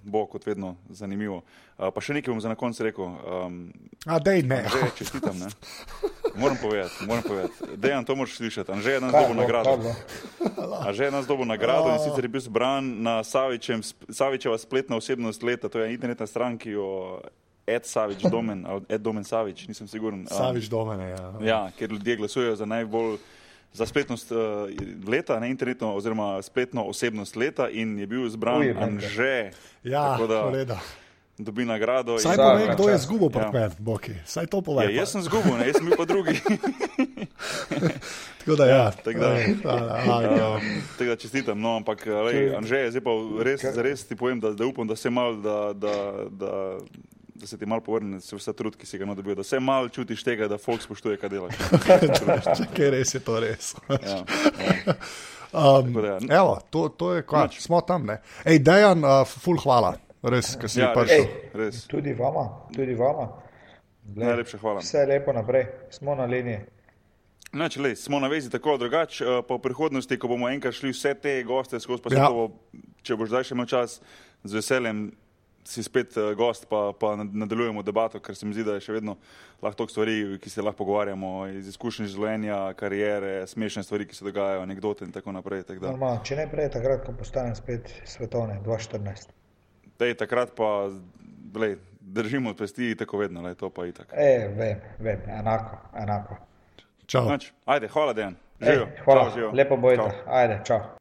Speaker 1: bo kot vedno zanimivo. Uh, pa še nekaj bom za na koncu rekel. Um,
Speaker 2: A dej ne.
Speaker 1: že čestitam, ne? Moram povedati, moram povedati. Dejan, to moraš slišati. Anže je nas dobil nagrado. že je nas dobil nagrado in sicer je bil zbran na Savičem, Savičeva spletna osebnost leta, to je internetna stran, ki jo Ed Savič Domen, ali Ed Domen Savič, nisem siguren.
Speaker 2: Savič domene. Ja.
Speaker 1: Ja, ker ljudje glasujejo za najbolj za spletnost uh, leta, ne internetno, oziroma spletno osebnost leta in je bil izbran
Speaker 3: Benke.
Speaker 1: Anže.
Speaker 2: Ja,
Speaker 1: Tako da
Speaker 2: koleda.
Speaker 1: dobi nagrado.
Speaker 2: Saj povej, kdo je zgubil
Speaker 1: Ja.
Speaker 2: pred Boki. Saj to
Speaker 1: Ja,
Speaker 2: povej.
Speaker 1: jaz sem zgubil, ne, jaz sem bil pa drugi.
Speaker 2: Tako da, ja.
Speaker 1: tako da-. Um, tega čestitam, no, ampak lej, Anže, zdaj pa res, zares ti povem, da, da upam, da se mal, da, da, da, da se ti mal povrne se vse trud, ki si ga nadobil, da se mal čutiš tega, da folk spoštuje, kaj delaš.
Speaker 2: Čakaj, res je to res.
Speaker 1: Ja, ja.
Speaker 2: Um,
Speaker 1: da ja.
Speaker 2: evo, to, to je kva,
Speaker 1: Nič.
Speaker 2: smo tam. Ne? Ej, Dejan, uh, ful hvala, res, ki si
Speaker 1: Ja, res,
Speaker 2: prišel.
Speaker 1: res.
Speaker 3: Tudi vama, tudi vama. Glej,
Speaker 1: Najlepša hvala.
Speaker 3: Vse lepo naprej, smo na liniji.
Speaker 1: Nač, lej, smo na vezi tako drugače, eh, pa v prihodnosti, ko bomo enkrat šli vse te goste skozi, pa
Speaker 2: Ja.
Speaker 1: ja. bo, če boš zdaj še imel čas, z veseljem si spet eh, gost, pa, pa nad- nadaljujemo debato, ker se mi zdi, da je še vedno lahko toliko stvari, ki se lahko pogovarjamo, iz izkušenj življenja, karijere, smešne stvari, ki se dogajajo, anekdote in tako naprej. Tak
Speaker 3: Normalno, če ne prej, takrat, ko postanem spet svetovni, 2014.
Speaker 1: Dej, takrat pa lej, držimo pesti, tako vedno, lej, to pa itak.
Speaker 3: E, vem, vem, enako, enako.
Speaker 2: Čau.
Speaker 1: Nač, ajde, hvala, Dejan.
Speaker 3: Ej,
Speaker 1: Živijo.
Speaker 3: hvala,
Speaker 1: Čau, živijo.
Speaker 3: lepo bojte.
Speaker 1: Čau.
Speaker 3: Ajde, čau.